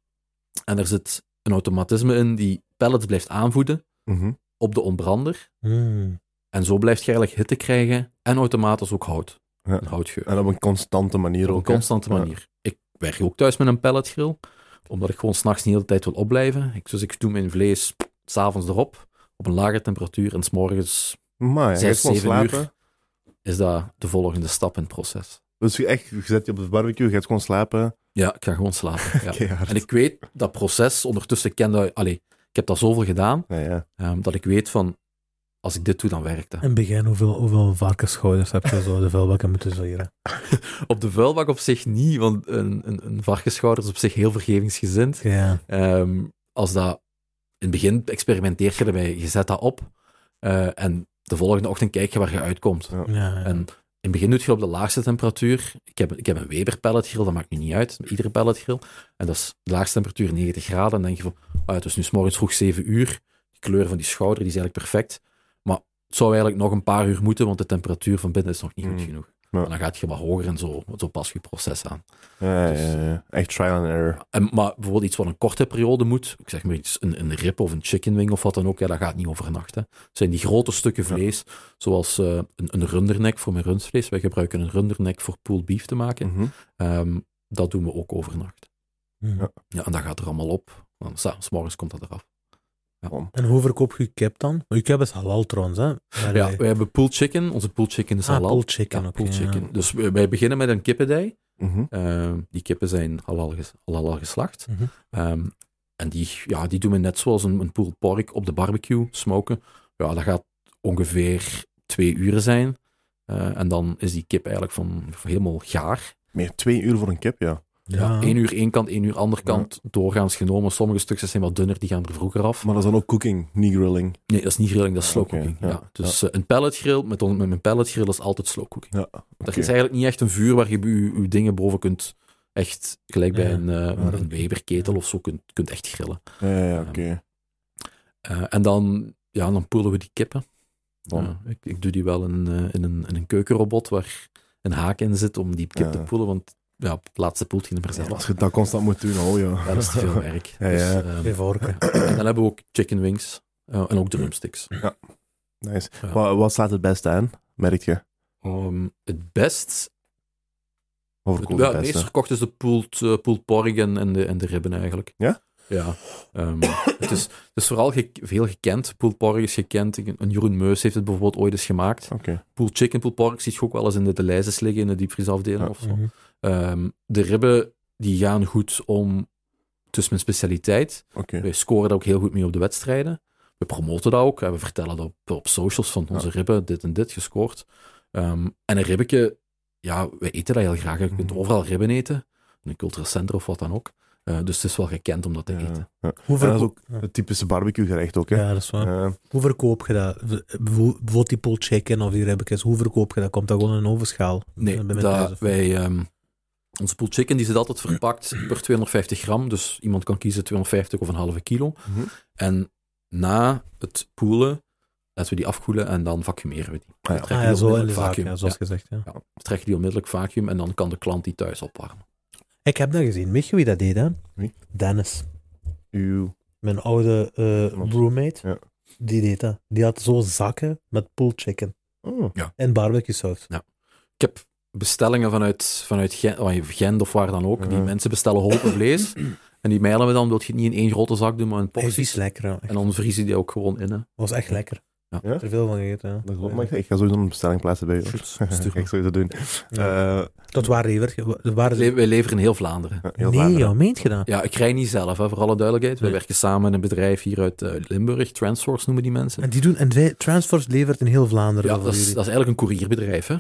en er zit een automatisme in die pellets blijft aanvoeden Mhm. op de ontbrander. Hmm. En zo blijft je eigenlijk hitte krijgen en automatisch ook hout. Ja. Een houtgeur. En op een constante manier Op een ook. hè? constante Ja. manier. Ik werk ook thuis met een pelletgrill, omdat ik gewoon s'nachts niet de hele tijd wil opblijven. Ik, dus ik doe mijn vlees s'avonds erop, op een lage temperatuur en 's morgens Maar Zes, gaat gewoon zeven uur. slapen. is dat de volgende stap in het proces. Dus je, echt, je zet je op de barbecue, je gaat gewoon slapen. Ja, ik ga gewoon slapen. *laughs* Ja. En ik weet dat proces, ondertussen ken dat, allee, ik heb dat zoveel gedaan, Ja, ja. ehm, dat ik weet van, als ik dit doe, dan werkt dat. In het begin, hoeveel, hoeveel varkensschouders heb je zo de vuilbakken moeten zoieren? *laughs* Op de vuilbak op zich niet, want een, een, een varkensschouder is op zich heel vergevingsgezind. Ja. Ehm, als dat, in het begin experimenteer je ermee, je zet dat op eh, en de volgende ochtend kijk je waar je uitkomt. Ja. Ja, En in het begin doe je op de laagste temperatuur. Ik heb, ik heb een Weber pelletgrill, dat maakt nu niet uit, iedere pelletgrill. En dat is de laagste temperatuur 90 graden. En dan denk je van, ah, het is nu 's morgens vroeg 7 uur. De kleur van die schouder die is eigenlijk perfect. Het zou eigenlijk nog een paar uur moeten, want de temperatuur van binnen is nog niet goed Mm. genoeg. Ja. En dan gaat je wat hoger en zo, zo pas je proces aan. Ja, Dus- ja, ja. Echt trial and error. En, maar bijvoorbeeld iets wat een korte periode moet, ik zeg maar iets, een, een rib of een chicken wing of wat dan ook, ja, dat gaat niet overnacht. Hè. Het zijn die grote stukken Ja. vlees, zoals eh, een, een rundernek voor mijn rundvlees. Wij gebruiken een rundernek voor pulled beef te maken. Mhm. Ehm, dat doen we ook overnacht. Ja. Ja, en dat gaat er allemaal op. Dan, s- s morgens komt dat eraf. En hoe verkoop je kip dan? Je kip is halal trouwens, hè? Maar, Ja, wij hebben pulled chicken. Onze pulled chicken is ah, halal. pulled chicken. Ja, oké, pulled ja. chicken. Dus wij, beginnen met een kippendij. Mhm. Ehm, die kippen zijn halal, ges- halal geslacht. Mhm. Ehm, en die, ja, die doen we net zoals een, een pulled pork op de barbecue, smoken. Ja, dat gaat ongeveer twee uur zijn. Eh, en dan is die kip eigenlijk van, van helemaal gaar. Meer twee uur voor een kip, ja. Ja, Eén uur één kant, één uur andere kant, doorgaans genomen. Sommige stukjes zijn wat dunner, die gaan er vroeger af. Maar dat is dan ook cooking, niet grilling. Nee, dat is niet grilling, dat is slow cooking. ja. Dus eh, een pelletgrill, met, on- met mijn pelletgrill is altijd slow cooking. Ja, oké. is eigenlijk niet echt een vuur waar je je, dingen boven kunt, echt gelijk bij Ja, een, eh, een, een Weberketel of zo, kunt, kunt echt grillen. Ja, ja, oké. Eh, en dan, ja, dan poelen we die kippen. Ik, ik doe die wel in, in, een, in een keukenrobot waar een haak in zit om die kip te poelen, want ja, op het laatste poelt hij hem er Ja, zelf. als je dat constant moet doen, oh ja. Ja, dat is te veel werk. *laughs* Ja, Dus, ja. ehm, Geen vorken. en *clears throat* dan hebben we ook chicken wings eh, en ook drumsticks. Nice. Ja. Wat, wat staat het beste aan, merk je? Ehm, het best, Of het, ja, het meest verkocht is de pulled, eh, pulled pork en, en, de, en de ribben eigenlijk. Ja? Ja. Ehm, het, is, het is vooral ge- veel gekend. Pulled pork is gekend. Een Jeroen Meus heeft het bijvoorbeeld ooit eens gemaakt. Oké. Pulled chicken, pulled pork zie je ook wel eens in de, de lijstjes liggen in de diepvriesafdeling Ja. of zo. Mhm. Ehm, de ribben die gaan goed om, tussen mijn specialiteit. Oké. Wij scoren daar ook heel goed mee op de wedstrijden. We promoten dat ook. We vertellen dat op, op socials van onze ribben, dit en dit gescoord. Ehm, en een ribbetje, ja, wij eten dat heel graag. Je kunt Mhm. overal ribben eten. In een cultuurcentrum of wat dan ook. Eh, dus het is wel gekend om dat te eten. Ja, ja. Hoe En dat is ook het typische barbecue gerecht ook, hè? Ja, dat is waar. Ja. Hoe verkoop je dat? Bijvoorbeeld die pulled chicken of die ribbekjes, hoe verkoop je dat? Komt dat gewoon in een ovenschaal? Nee, Bij dat, wij, ehm, onze pulled chicken die zit altijd verpakt per 250 gram. Dus iemand kan kiezen 250 of een halve kilo. Mhm. En na het poelen, laten we die afkoelen en dan vacuumeren we die. Ah, ja. We trekken Ah ja, die zo in de onmiddellijk zaak, vacuüm. ja, zoals Ja, gezegd. Ja. ja. We trekken die onmiddellijk vacuüm en dan kan de klant die thuis opwarmen. Ik heb dat gezien. Weet je wie dat deed, hè? Wie? Dennis. Uw... Mijn oude eh, roommate. Ja. Die deed dat. Die had zo zakken met pulled chicken. Oh. En barbecue saus. Ik heb bestellingen vanuit, vanuit Gent, oh, Gent of waar dan ook. Die mensen bestellen holpen vlees. *clears throat* en die mailen we dan, wil je het niet in één grote zak doen, maar in Hij is porties. lekker. hè. En dan vriezen die ook gewoon in. Hè. was echt lekker. Ja. Ja? Er veel van gegeten. Ja. Dat geloof ik. Ik ga sowieso een bestelling plaatsen bij Dat *laughs* stuur ik sowieso doen. Ja. Eh, Tot waar lever? Waar Le- Wij leveren in heel Vlaanderen. ja, heel nee, Vlaanderen. meent je dat? Ja, ik rij niet zelf, hè, voor alle duidelijkheid. Wij Nee. werken samen met een bedrijf hier uit eh, Limburg, Transforce noemen die mensen. En die doen, en zij, Transforce levert in heel Vlaanderen Ja, dat is, dat is eigenlijk een courierbedrijf. Hè.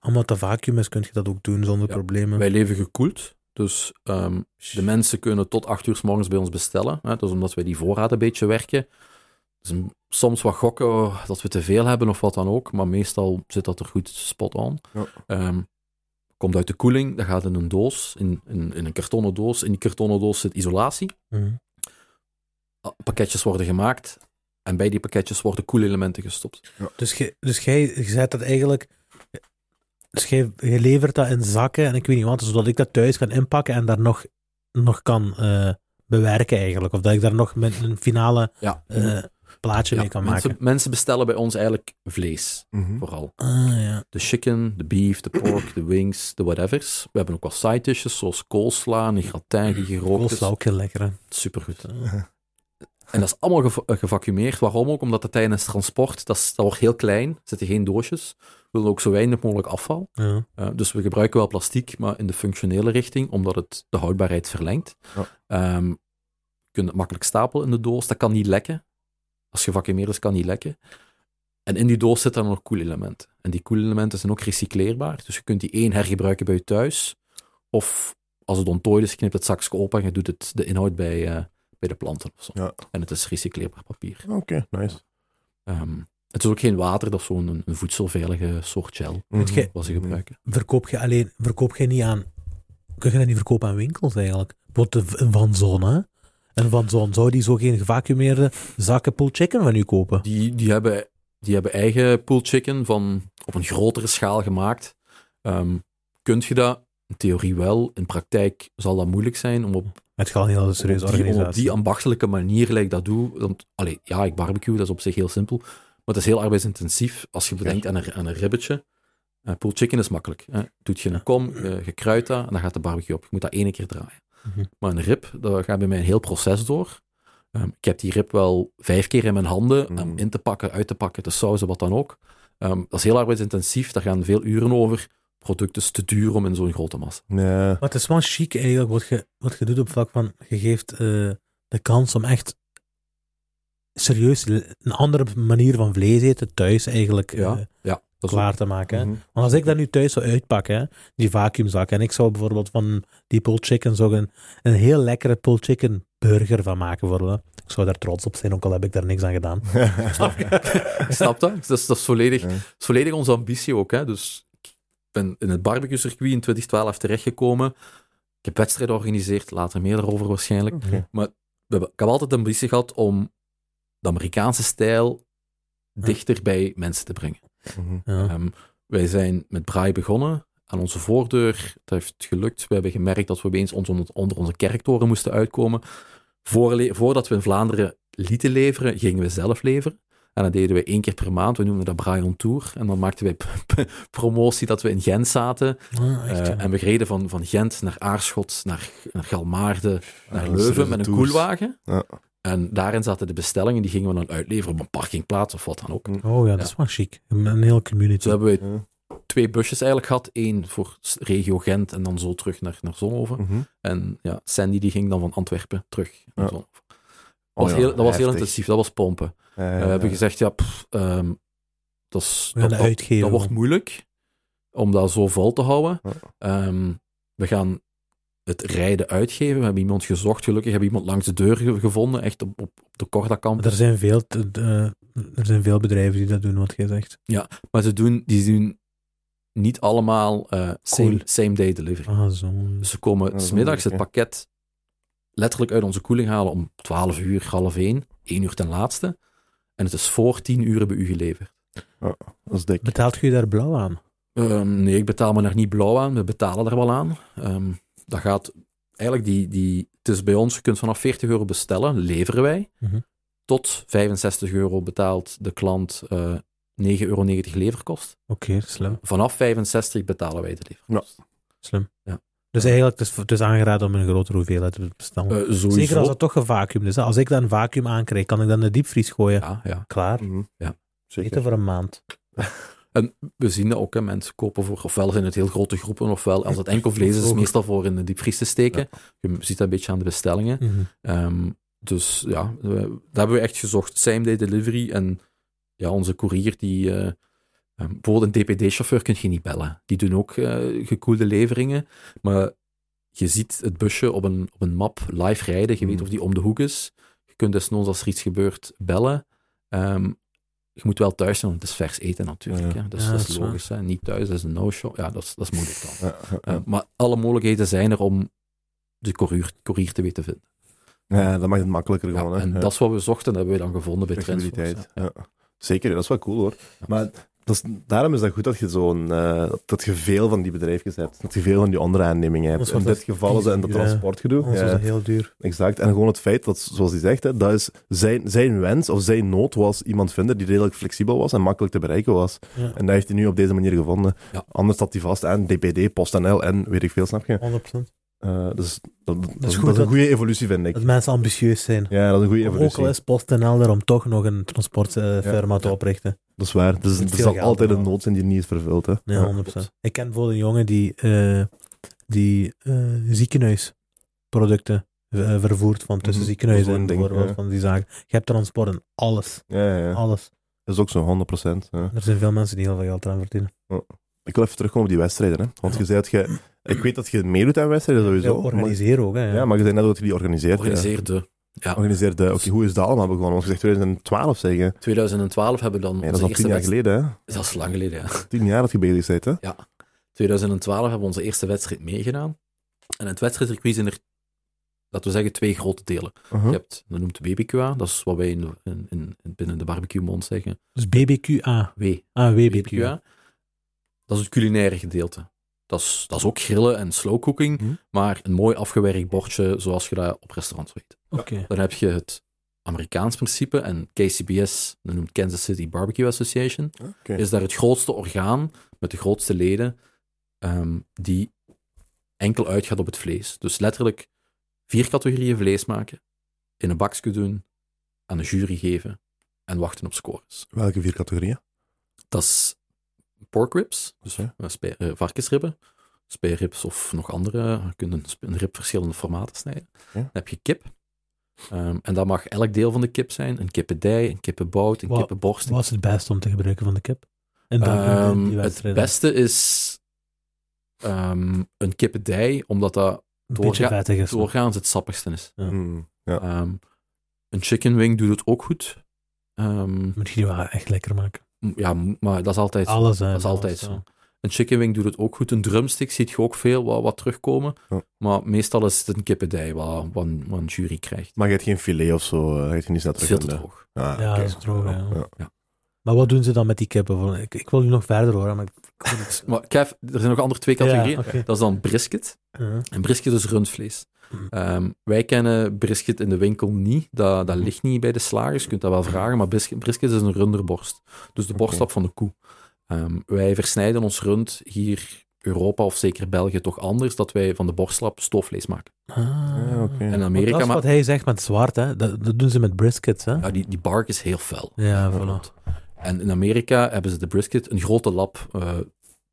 Omdat dat vacuüm is, kun je dat ook doen zonder Ja. problemen. Wij leven gekoeld, dus ehm, de mensen kunnen tot acht uur s morgens bij ons bestellen. Hè. Dat is omdat wij die voorraad een beetje werken. Soms wat gokken oh, dat we te veel hebben of wat dan ook, maar meestal zit dat er goed spot on. Ja. Ehm, komt uit de koeling, dat gaat in een doos, in, in, in een kartonnen doos. In die kartonnen doos zit isolatie. Ah, Pakketjes worden gemaakt en bij die pakketjes worden koelelementen gestopt. Dus, je, dus jij je zet dat eigenlijk... Dus jij, je levert dat in zakken en ik weet niet wat, zodat ik dat thuis kan inpakken en daar nog, nog kan eh, bewerken eigenlijk. Of dat ik daar nog met een finale Ja. eh, plaatje Ja, mee kan mensen, maken. mensen bestellen bij ons eigenlijk vlees, Mhm. vooral. Ah, ja. De chicken, de beef, de pork, de wings, de whatevers. We hebben ook wel side dishes, zoals coleslaw, een gratin die gerookt is. ook heel lekker. hè. Supergoed. En dat is allemaal geva- eh, gevacumeerd. Waarom ook? Omdat het tijdens transport, dat, is, dat wordt heel klein, er zitten geen doosjes. We willen ook zo weinig mogelijk afval. Ja. Eh, dus we gebruiken wel plastiek, maar in de functionele richting, omdat het de houdbaarheid verlengt. Ja. Ehm, je kunt het makkelijk stapelen in de doos, dat kan niet lekken. Als gevacumeerd is, kan niet lekken. En in die doos zitten dan nog koelelementen. En die koelelementen zijn ook recycleerbaar. Dus je kunt die één hergebruiken bij je thuis. Of als het onttooid is, je knipt het zakje open en je doet het, de inhoud bij, eh, bij de planten of zo. Ja. En het is recycleerbaar papier. Oké, nice. Ehm, het is ook geen water, dat is zo'n een, een voedselveilige soort gel Mhm. je- wat ze gebruiken. Verkoop je alleen, verkoop je niet aan, kun je dat niet verkopen aan winkels eigenlijk? Een Van Zon, hè? En Van Zon, zou die zo geen gevacumeerde zakken pulled chicken van u kopen? Die, die, hebben, die hebben eigen pulled chicken van op een grotere schaal gemaakt. Ehm kunt je dat? In theorie wel. In praktijk zal dat moeilijk zijn om op, Het gaat niet als serieuze die, om op organisatie. die ambachtelijke manier, ik dat doe. Want, allee, ja, ik barbecue, dat is op zich heel simpel. Maar het is heel arbeidsintensief. Als je bedenkt aan een, aan een ribbetje. Pulled chicken is makkelijk. Hè. Doet je een kom, eh, je kruidt dat en dan gaat de barbecue op. Je moet dat één keer draaien. Maar een rib, daar gaat bij mij een heel proces door. Ehm, ik heb die rib wel vijf keer in mijn handen om in te pakken, uit te pakken, te sauzen, wat dan ook. Ehm, dat is heel arbeidsintensief, daar gaan veel uren over. Product is te duur om in zo'n grote massa. Ja. Maar het is wel chic eigenlijk wat je, wat je doet op vlak van, je geeft eh, de kans om echt serieus een andere manier van vlees eten thuis eigenlijk Ja, eh, Ja, klaar te maken. Mhm. Want als ik dat nu thuis zou uitpakken, hè, die vacuümzak, en ik zou bijvoorbeeld van die pulled chicken zo een, een heel lekkere pulled chicken burger van maken bijvoorbeeld. Ik zou daar trots op zijn, ook al heb ik daar niks aan gedaan. *laughs* Snap je? Ik snap dat. Dat is, dat is, volledig, Ja. dat is volledig onze ambitie ook. Hè. Dus ik ben in het barbecue-circuit in 2012 terechtgekomen. Ik heb wedstrijden georganiseerd, later meer daarover waarschijnlijk. Oké. We hebben, ik heb altijd de ambitie gehad om de Amerikaanse stijl dichter bij mensen te brengen. Mhm. Ja. Ehm, wij zijn met braai begonnen. Aan onze voordeur, dat heeft gelukt. We hebben gemerkt dat we opeens ons onder, onder onze kerktoren moesten uitkomen. Voorle- voordat we in Vlaanderen lieten leveren, gingen we zelf leveren. En dat deden we één keer per maand. We noemden dat Braai on Tour. En dan maakten wij *laughs* promotie dat we in Gent zaten. Ah, echt, Eh, en we reden van, van Gent naar Aarschot, naar, naar Galmaarde, naar Ja, Leuven met een tours. koelwagen. Ja. En daarin zaten de bestellingen, die gingen we dan uitleveren op een parkingplaats of wat dan ook. Oh ja, dat is wel chic. Een, een heel community. Zo hebben we Ja. twee busjes eigenlijk gehad. Eén voor regio Gent en dan zo terug naar, naar Zonhoven. Mhm. En ja, Sandy die ging dan van Antwerpen terug naar Ja. Zonhoven. Dat, Oh was ja, heel, dat was heel intensief, dat was pompen. Ja, Eh, ja, we hebben gezegd, ja, pff, ehm, dat, is, dat, wordt moeilijk om dat zo vol te houden. Ja. Ehm, we gaan het rijden uitgeven. We hebben iemand gezocht, gelukkig hebben we iemand langs de deur ge- gevonden, echt op, op, de Corda-kamp. Er zijn, veel, eh, er zijn veel bedrijven die dat doen, wat je zegt. Maar ze doen, die doen niet allemaal eh, same, Cool. same day delivery. Ah, zo. Dus ze komen is smiddags het pakket letterlijk uit onze koeling halen om 12 uur, half 1, 1 uur ten laatste. En het is voor 10 uur bij u geleverd. Dat is dik. Betaalt je daar blauw aan? Ehm, nee, ik betaal me daar niet blauw aan. We betalen er wel aan. Ehm, dat gaat eigenlijk die, die. Het is bij ons, je kunt vanaf 40 euro bestellen, leveren wij. Mhm. Tot 65 euro betaalt de klant eh 9,90 euro leverkost. Oké, slim. Vanaf 65 betalen wij de leverkost. slim. Ja. Dus eigenlijk, het is, het is aangeraden om een grotere hoeveelheid te bestellen. Eh. Zeker als het toch gevacuumd is. hè. Als ik dan een vacuüm aankrijg, kan ik dan de diepvries gooien. Ja, ja. Klaar. Mhm. Ja. Zeker. Eten voor een maand. *laughs* En we zien dat ook, hè, mensen kopen voor, ofwel zijn het heel grote groepen, ofwel als het enkel vlees is, is het meestal voor in de diepvries te steken. Je ziet dat een beetje aan de bestellingen. Mhm. Ehm, dus ja, we, daar hebben we echt gezocht. Same day delivery. En ja, onze courier, die... eh, ehm, bijvoorbeeld een DPD-chauffeur kun je niet bellen. Die doen ook eh, gekoelde leveringen. Maar je ziet het busje op een, op een map live rijden. Je weet Mm. of die om de hoek is. Je kunt desnoods als er iets gebeurt bellen. Ehm, je moet wel thuis zijn, want het is vers eten natuurlijk. Ja. Hè. Dus Ja, dat is logisch. Hè. Niet thuis, dat is een no-show. Ja, dat is, dat is moeilijk dan. Ja, ja, Eh, ja. maar alle mogelijkheden zijn er om de courier, courier te weten vinden. Ja, dat maakt het makkelijker gewoon. hè. en Ja. dat is wat we zochten, dat hebben we dan gevonden bij. Ja. Zeker, dat is wel cool hoor. Maar dat is, daarom is dat goed dat je zo'n eh, dat je veel van die bedrijfjes hebt. Dat je veel van die andere aannemingen hebt. In dit dat geval is dat in dat transportgedoe. Is Ja, het heel duur. exact. En gewoon het feit dat, zoals hij zegt, hè, dat is zijn, zijn wens of zijn nood was iemand vinden die redelijk flexibel was en makkelijk te bereiken was. Ja, En dat heeft hij nu op deze manier gevonden. Ja. Anders zat hij vast aan DPD, PostNL en weet ik veel, snap je? 100%. Eh, dus dat, dat, is dat is een goede evolutie, vind ik. Dat mensen ambitieus zijn. Ja, dat is een goede Ook evolutie. al is PostNL er om toch nog een transportfirma te oprichten. Dat is waar. Dus, er zal altijd een nood zijn die niet is vervuld. Hè. Ja, 100%. Ik ken bijvoorbeeld een jongen die, eh, die eh, ziekenhuisproducten vervoert van tussen Mhm. ziekenhuizen Zo'n en bijvoorbeeld ja. van die zaken. Je hebt transport en alles. Ja, ja, ja. Alles. Dat is ook zo 100%. Ja. Er zijn veel mensen die heel veel geld eraan verdienen. Ik wil even terugkomen op die wedstrijden. Hè. Want je zei dat je... Ik weet dat je meedoet aan wedstrijden Ja, sowieso. organiseren ook, hè. maar, ja, maar je zei net dat je die organiseert. ja. Organiseerde. Ja. Organiseerde. Oké, hoe is dat allemaal begonnen? Want je zegt 2012 zeggen. 2012 hebben we dan Ja, dat onze is al tien eerste jaar wedstrijd... geleden. Hè. Dat is lang geleden, ja. *laughs* Tien jaar dat je bezig bent. Hè. 2012 hebben we onze eerste wedstrijd meegedaan. En het wedstrijdcircuit zijn er, laten we zeggen, twee grote delen. Uh-huh. Je hebt, dat noemt BBQA, dat is wat wij in, in, in- binnen de barbecue-mond zeggen. Dus BBQA. W. Ah, WBQA. BBQA. Dat is het culinaire gedeelte. Dat is, dat is ook grillen en slow cooking, Mhm. maar een mooi afgewerkt bordje zoals je dat op restaurants weet. Oké. Dan heb je het Amerikaans principe en KCBS, dat noemt Kansas City Barbecue Association, is daar het grootste orgaan met de grootste leden ehm, die enkel uitgaat op het vlees. Dus letterlijk vier categorieën vlees maken, in een bakje doen, aan de jury geven en wachten op scores. Welke vier categorieën? Dat is pork ribs, dus eh, eh, varkensribben, speerribs of nog andere. Je kunt een, rib verschillende formaten snijden. Dan heb je kip. Ehm, en dat mag elk deel van de kip zijn. Een kippendij, een kippenbout, een Wat- kippenborst. Wat is het beste om te gebruiken van de kip? En dan in Ehm, die het beste is ehm, een kippendij, omdat dat doorga- doorgaans het sappigste is. Ja. Hmm, ja. Ehm, een chicken wing doet het ook goed. Ehm, Moet je die wel echt lekker maken. Ja, maar dat is altijd zo. Alles, hè. Dat is alles, altijd ja. zo. Een chicken wing doet het ook goed. Een drumstick ziet je ook veel wat, wat terugkomen. Ja. Maar meestal is het een kippendij wat, wat, een- wat een jury krijgt. Maar je hebt geen filet of zo. eh, Je hebt niet snel Het is veel te terug. droog. Ah, Ja, dat is droog, ja. Ja. Maar wat doen ze dan met die kippen? Van- Ik, ik wil nu nog verder horen, maar ik. *laughs* Maar Kev, er zijn nog andere twee categorieën. Dat is dan brisket. Ja. En brisket is rundvlees. Mhm. Ehm, wij kennen brisket in de winkel niet. Dat, dat ligt niet bij de slagers. Je kunt dat wel vragen. Maar brisket, brisket is een runderborst. Dus de borstlap van de koe. Ehm, wij versnijden ons rund hier Europa of zeker België toch anders. Dat wij van de borstlap stoofvlees maken. Ah. Ja, oké. En Want Amerika... dat is wat hij zegt met zwart, hè. Dat, dat doen ze met briskets, hè. ja, die, die bark is heel fel. Ja, voilà. En in Amerika hebben ze de brisket, een grote lap, eh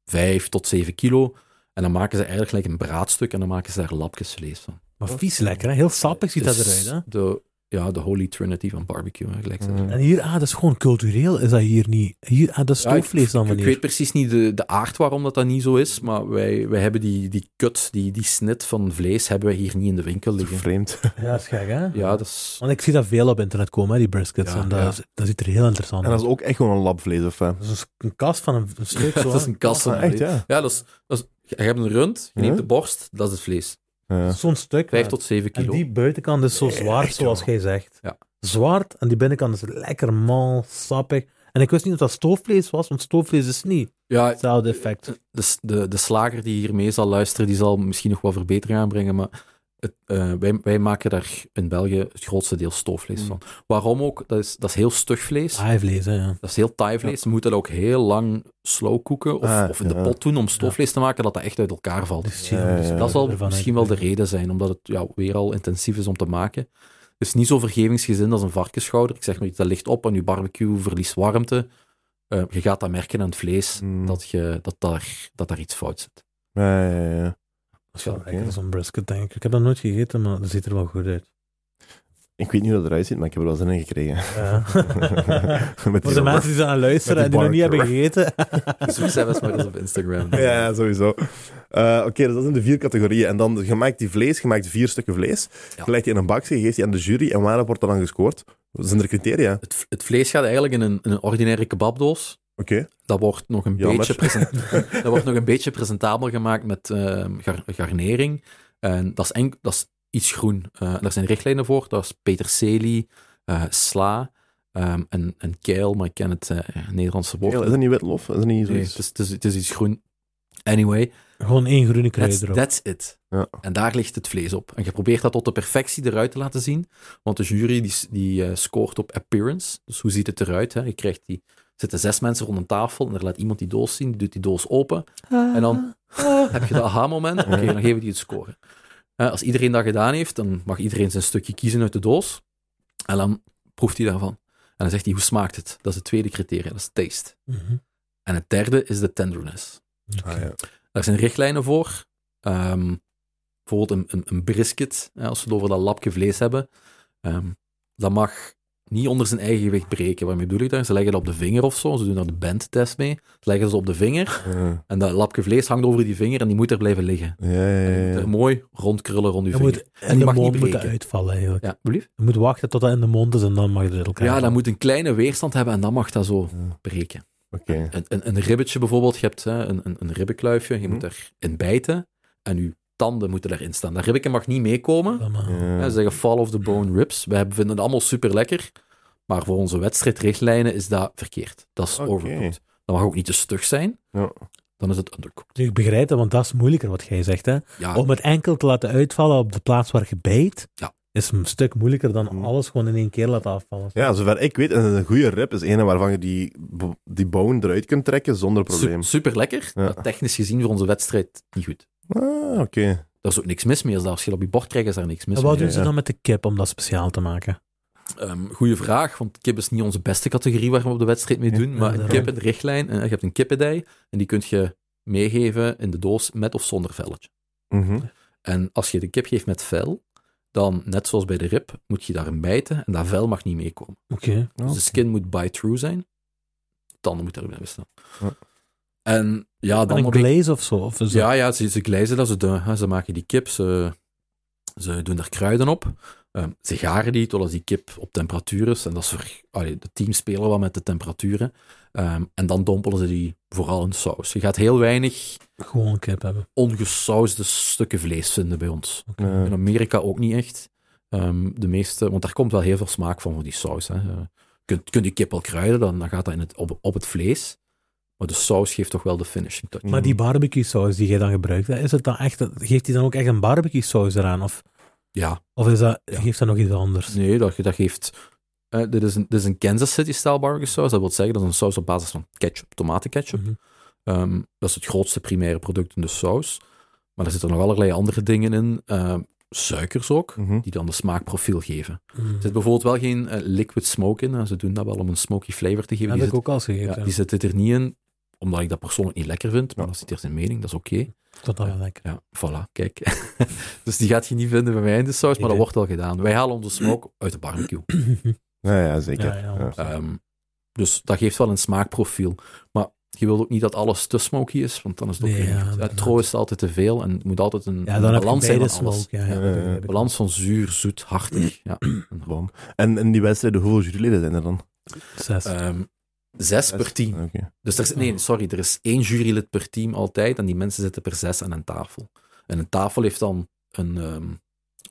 5 tot 7 kilo. En dan maken ze eigenlijk gelijk een braadstuk en dan maken ze daar lapjes vlees van. Maar vies lekker, hè. Heel sappig ziet dat eruit, hè. De, ja, de holy trinity van barbecue, hè, gelijk ze Mm. En hier, ah, dat is gewoon cultureel, is dat hier niet. Hier, ah, dat is Ja, ik- stoofvlees dan Ik wanneer. weet precies niet de, de aard waarom dat, dat niet zo is, maar wij, wij hebben die, die cut, die, die snit van vlees, hebben wij hier niet in de winkel liggen. Vreemd. *laughs* Ja, dat is gek, hè. Ja, dat is... Want ik zie dat veel op internet komen, hè, die briskets. Ja, en dat, ja. is- dat ziet er heel interessant En uit. dat is ook echt gewoon een labvlees, of hè? Dat is een kast van een, een stuk *laughs* zo. dat is een kast van Ah, echt, ja. Ja, dat is, dat is, je hebt een rund, je neemt de borst, dat is het vlees. Ja. Zo'n stuk. 5 ja. tot 7 En kilo. die buitenkant is zo echt, zoals jij zegt. Ja. Zwart, en die binnenkant is lekker mal, sappig. En ik wist niet dat dat stoofvlees was, want stoofvlees is niet Ja, hetzelfde effect. de, de, de slager die hiermee zal luisteren, die zal misschien nog wat verbetering aanbrengen, maar het, eh, wij, wij maken daar in België het grootste deel stoofvlees Mm. van. Waarom ook? Dat is, dat is heel stug vlees. Haaivlees, hè, ja. Dat is heel taai vlees. Ze moeten dat ook heel lang slow koeken of, Ah, of in de ja. pot doen om stoofvlees te maken, dat dat echt uit elkaar valt. Dus Ja, ja, ja. dat zal misschien wel de reden zijn, omdat het ja, weer al intensief is om te maken. Het is niet zo vergevingsgezind als een varkensschouder. Ik zeg maar dat ligt op en je barbecue verliest warmte. Eh, je gaat dat merken aan het vlees, Mm. dat, je, dat, daar, dat daar iets fout zit. Ja, ja, ja. Is wel lekker, zo'n brisket, denk ik. Ik heb dat nooit gegeten, maar dat ziet er wel goed uit. Ik weet niet hoe dat eruit ziet, maar ik heb er wel zin in gekregen. Ja. *laughs* Voor die de mensen die aan het luisteren en die nog niet hebben gegeten. *laughs* Zoek zelfs op Instagram. *laughs* Ja, sowieso. Eh, Oké, dus dat zijn de vier categorieën. En dan, je maakt die vlees, je maakt vier stukken vlees. Ja. Je legt die in een bakje, je geeft die aan de jury. En waarop wordt dat dan gescoord? Wat zijn er criteria? Het, het vlees gaat eigenlijk in een, in een ordinaire kebabdoos. Dat wordt nog een, Jammer. beetje, present- *laughs* dat wordt nog een beetje presentabel gemaakt met ehm, gar- garnering. En dat is, enk- dat is iets groen. Eh, daar zijn richtlijnen voor. Dat is peterselie, eh, sla ehm, en, en keil, maar ik ken het eh, Nederlandse woord. Is dat niet witlof? Is dat niet Nee, zoiets? het, is, het, is, het is iets groen. Anyway, Gewoon één groene kruid that's, erop. that's it. Ja. En daar ligt het vlees op. En je probeert dat tot de perfectie eruit te laten zien. Want de jury die, die eh, scoort op appearance. Dus hoe ziet het eruit? Hè? Je krijgt die, zitten zes mensen rond een tafel en er laat iemand die doos zien. Die doet die doos open. En dan heb je dat aha-moment. Oké, dan geven die het scoren. Eh, als iedereen dat gedaan heeft, dan mag iedereen zijn stukje kiezen uit de doos. En dan proeft hij daarvan. En dan zegt hij, hoe smaakt het? Dat is het tweede criterium, dat is taste. Mhm. En het derde is de tenderness. Ah, ja. Daar zijn richtlijnen voor. Ehm, bijvoorbeeld een, een, een brisket, hè, als we het over dat lapje vlees hebben. ehm, dat mag niet onder zijn eigen gewicht breken. Waarmee bedoel ik daar? Ze leggen dat op de vinger of zo. Ze doen daar de bandtest mee. Ze leggen ze op de vinger. Ja. En dat lapje vlees hangt over die vinger en die moet er blijven liggen. Ja, ja, moet er mooi rondkrullen rond je Je vinger. moet en in die de mag niet mond moeten breken. uitvallen eigenlijk. Ja, blief? Je moet wachten tot dat in de mond is en dan mag je er elkaar Ja, dat moet een kleine weerstand hebben en dan mag dat zo Ja. breken. Oké. Een, een, een ribbetje bijvoorbeeld, je hebt hè, een, een, een ribbenkluifje, je moet erin bijten en je tanden moeten erin staan. Dat ribbetje mag niet meekomen. Ja. Ja, ze zeggen fall of the bone ribs. Wij vinden het allemaal super lekker, maar voor onze wedstrijdrichtlijnen is dat verkeerd. Dat is overcooked. Dat mag ook niet te stug zijn, Ja. dan is het undercooked. Ik begrijp dat, want dat is moeilijker wat jij zegt. Hè? Ja, Om het enkel te laten uitvallen op de plaats waar je bijt, Ja. is een stuk moeilijker dan Mhm. alles gewoon in één keer laten afvallen. Ja, zover ik weet, een goede rib is een waarvan je die, die bone eruit kunt trekken zonder probleem. super lekker, technisch gezien voor onze wedstrijd niet goed. Ah, oké. Daar is ook niks mis mee. Als dat- Als je dat op je bord krijgt, is daar niks mis En mee. wat doen ze dan met de kip om dat speciaal te maken? Ehm goeie vraag, want kip is niet onze beste categorie waar we op de wedstrijd mee doen. Ja, maar daarom. kip in de richtlijn, eh, je hebt een kippendij en die kun je meegeven in de doos met of zonder velletje. Mhm. En als je de kip geeft met vel, dan, net zoals bij de rib, moet je daarin bijten en dat vel mag niet meekomen. Oké. Dus de skin moet bite-through zijn, tanden moeten erbij staan. Ja. En ja, dan een glaze of zo? Of is Ja, ja, ze, ze glijzen dat, ze, de, hè, ze maken die kip, ze, ze doen er kruiden op. Ehm, ze garen die totdat die kip op temperatuur is. En dat is voor, allee, de teams spelen wel met de temperaturen. Ehm, en dan dompelen ze die vooral in saus. Je gaat heel weinig gewoon kip hebben? ongesausde stukken vlees vinden bij ons. In Amerika ook niet echt. Ehm, de meeste, want daar komt wel heel veel smaak van, van die saus. Hè. Je kunt, kunt die kip al kruiden, dan, dan gaat dat in het, op, op het vlees. Maar de saus geeft toch wel de finishing touch. Maar die barbecue saus die jij dan gebruikt, is het dan echt, geeft hij dan ook echt een barbecue saus eraan? Of, Ja, of is dat, Ja. geeft dat nog iets anders? Nee, dat, dat geeft... eh, dit, is een, dit is een Kansas City-style barbecue saus. Dat wil zeggen, dat is een saus op basis van ketchup, tomatenketchup. Ehm, dat is het grootste primaire product in de saus. Maar er zitten nog allerlei andere dingen in. Ehm, suikers ook, Mhm. die dan de smaakprofiel geven. Mhm. Er zit bijvoorbeeld wel geen eh, liquid smoke in. Ze doen dat wel om een smoky flavor te geven. Dat Die heb ik zit, ook al ja, die zit er niet in, omdat ik dat persoonlijk niet lekker vind. Maar Ja. dat zit hier zijn mening, dat is oké. Vond dat wel lekker. Ja, voilà, kijk. *laughs* dus die gaat je niet vinden bij mij in de saus, maar dat wordt wel gedaan. Wij halen onze smoke uit de barbecue. *clears throat* Ja, ja, zeker. Ja. Ehm, dus dat geeft wel een smaakprofiel. Maar je wilt ook niet dat alles te smoky is, want dan is het ook Nee, weer ja, niet goed. inderdaad. Tro is altijd te veel en het moet altijd een, Ja, een dan heb je balans zijn van alles. smoke. Ja, ja. Balans van zuur, zoet, hartig. Ja. *clears throat* En in die wedstrijden, hoeveel juryleden zijn er dan? Zes. Ehm, zes per team. Dus er is, nee, sorry, er is één jurylid per team altijd en die mensen zitten per zes aan een tafel. En een tafel heeft dan een, ehm,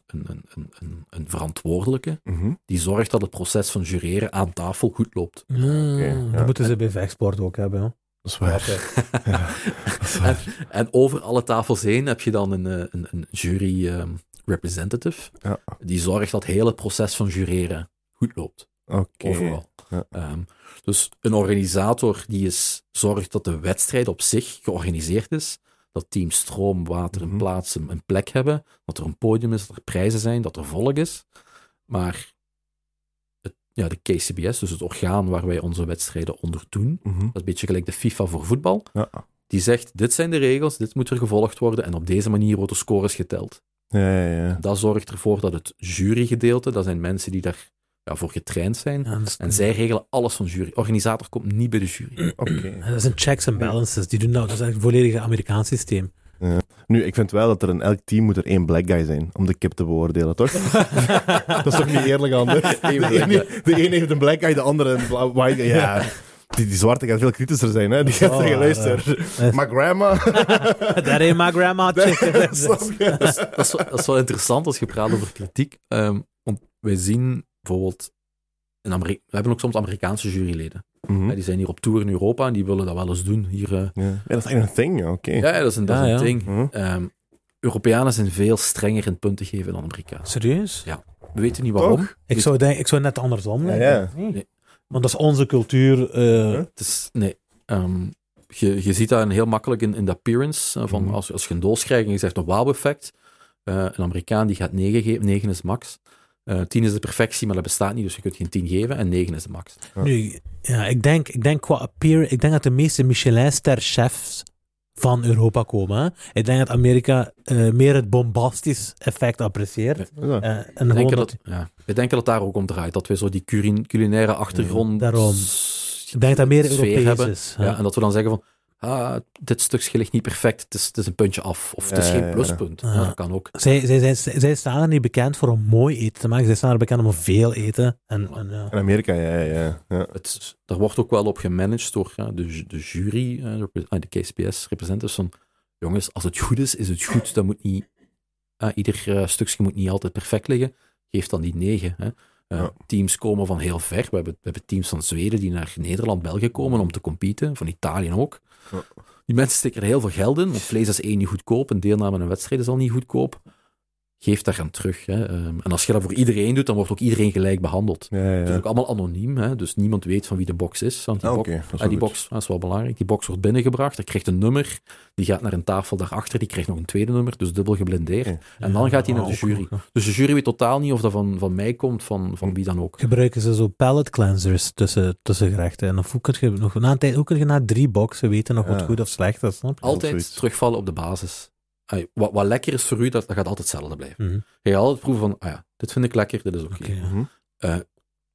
een, een, een, een, een verantwoordelijke Mhm. die zorgt dat het proces van jureren aan tafel goed loopt. Ah, ja. Dat moeten ze bij vechtsport ook hebben. hoor. Dat is waar. *laughs* Ja, dat is *laughs* waar. En over alle tafels heen heb je dan een, eh, een, een jury ehm, representative. Ja. Die zorgt dat heel het proces van jureren goed loopt. Oké. Overal. Ja. Ehm, dus een organisator die is, zorgt dat de wedstrijd op zich georganiseerd is. Dat team stroom, water en Mhm. plaats een, plek hebben. Dat er een podium is, dat er prijzen zijn, dat er volk is. Maar het, ja, de KCBS, dus het orgaan waar wij onze wedstrijden onder doen, Mhm. dat is een beetje gelijk de FIFA voor voetbal. Ja. Die zegt, dit zijn de regels, dit moet er gevolgd worden en op deze manier worden scores geteld. Ja, ja, ja. Dat zorgt ervoor dat het jurygedeelte, dat zijn mensen die daar ja, voor getraind zijn, Ja, en zij regelen alles van jury. Organisator komt niet bij de jury. *clears throat* Oké. dat zijn checks and balances. Die doen nou, dat is eigenlijk een volledig Amerikaans systeem. Nu, ik vind wel dat er in elk team moet er één black guy zijn om de kip te beoordelen, toch? *laughs* dat is toch niet eerlijk anders? *laughs* De black ene, de ene heeft een black guy, de andere een white guy. Ja. Die, die zwarte gaat veel kritischer zijn, hè? Die gaat Oh, zeggen, ja, luister, ja. my grandma... *laughs* That ain't my grandma chicken. Snap je? Dat is, dat, is wel, dat is wel interessant als je praat over kritiek. Ehm, want wij zien bijvoorbeeld... Ameri- we hebben ook soms Amerikaanse juryleden. Mhm. Ja, die zijn hier op tour in Europa en die willen dat wel eens doen. Hier, eh, Ja. ja, dat is eigenlijk een thing, ja, oké. ja, ja, dat is een, dat is Ja, een ja. ding. Mhm. Ehm, Europeanen zijn veel strenger in punten geven dan Amerikanen. Serieus? We weten niet waarom. Toch? Ik zou, denk, ik zou net andersom Ja, denken. ja. Nee. Nee. Want dat is onze cultuur. eh, Het is, nee. Ehm, je, je ziet dat een heel makkelijk in, in de appearance. eh, van Mhm. als, als je een doos krijgt en je zegt een wow-effect. Eh, een Amerikaan die gaat 9 geven, 9 is max. Eh 10 is de perfectie, maar dat bestaat niet, dus je kunt geen 10 geven. En 9 is de max. Ja. Nu, ja, ik denk, ik denk qua appear, ik denk dat de meeste Michelin-ster-chefs van Europa komen. Hè. Ik denk dat Amerika eh, meer het bombastisch effect apprecieert. Ja. Eh, en We gewoon denken dat, ja, we denken dat daar ook om draait. Dat we zo die culinaire achtergrond. Daarom. ik denk dat meer Europees hebben. is. Ja, Ja. en dat we dan zeggen van, ah, dit stukje ligt niet perfect, het is, het is een puntje af. Of het is geen pluspunt. Ja. Ja, dat kan ook. Zij, zij, zij, zij staan er niet bekend voor om mooi eten te maken. Zij staan er bekend om veel eten. En, en, ja. In Amerika, ja, ja. ja. Het, daar wordt ook wel op gemanaged door ja, de, de jury, eh, de, ah, de KSPS-representatives. Van, jongens, als het goed is, is het goed. Dat moet niet, ah, ieder eh, stukje moet niet altijd perfect liggen. Geef dan die negen. Hè. Eh, Ja. Teams komen van heel ver. We hebben, we hebben teams van Zweden die naar Nederland, België komen om te competen. Van Italië ook. Die mensen steken er heel veel geld in, want vlees is één niet goedkoop. Een deelname aan een wedstrijd is al niet goedkoop. Geef daar aan terug. Hè. Ehm, en als je dat voor iedereen doet, dan wordt ook iedereen gelijk behandeld. Ja, ja, Het is ook allemaal anoniem, hè? dus niemand weet van wie de box is. Want die, Ah, box, Oké, dat is ah, wel die box dat is wel belangrijk. Die box wordt binnengebracht, hij krijgt een nummer, die gaat naar een tafel daarachter, die krijgt nog een tweede nummer, dus dubbel geblindeerd. En dan gaat hij naar de jury. *laughs* Dus de jury weet totaal niet of dat van, van mij komt, van, van wie dan ook. Gebruiken ze zo palate cleansers tussen, tussen gerechten. En of hoe kun je nog na een tijd, hoe kun je na drie boxen weten nog wat goed of slecht is? Snap je? Altijd terugvallen op de basis. Wat, wat lekker is voor u, dat, dat gaat altijd hetzelfde blijven. Mhm. Je gaat altijd proeven van, ah ja, dit vind ik lekker, dit is oké. Oké, ja. Mhm.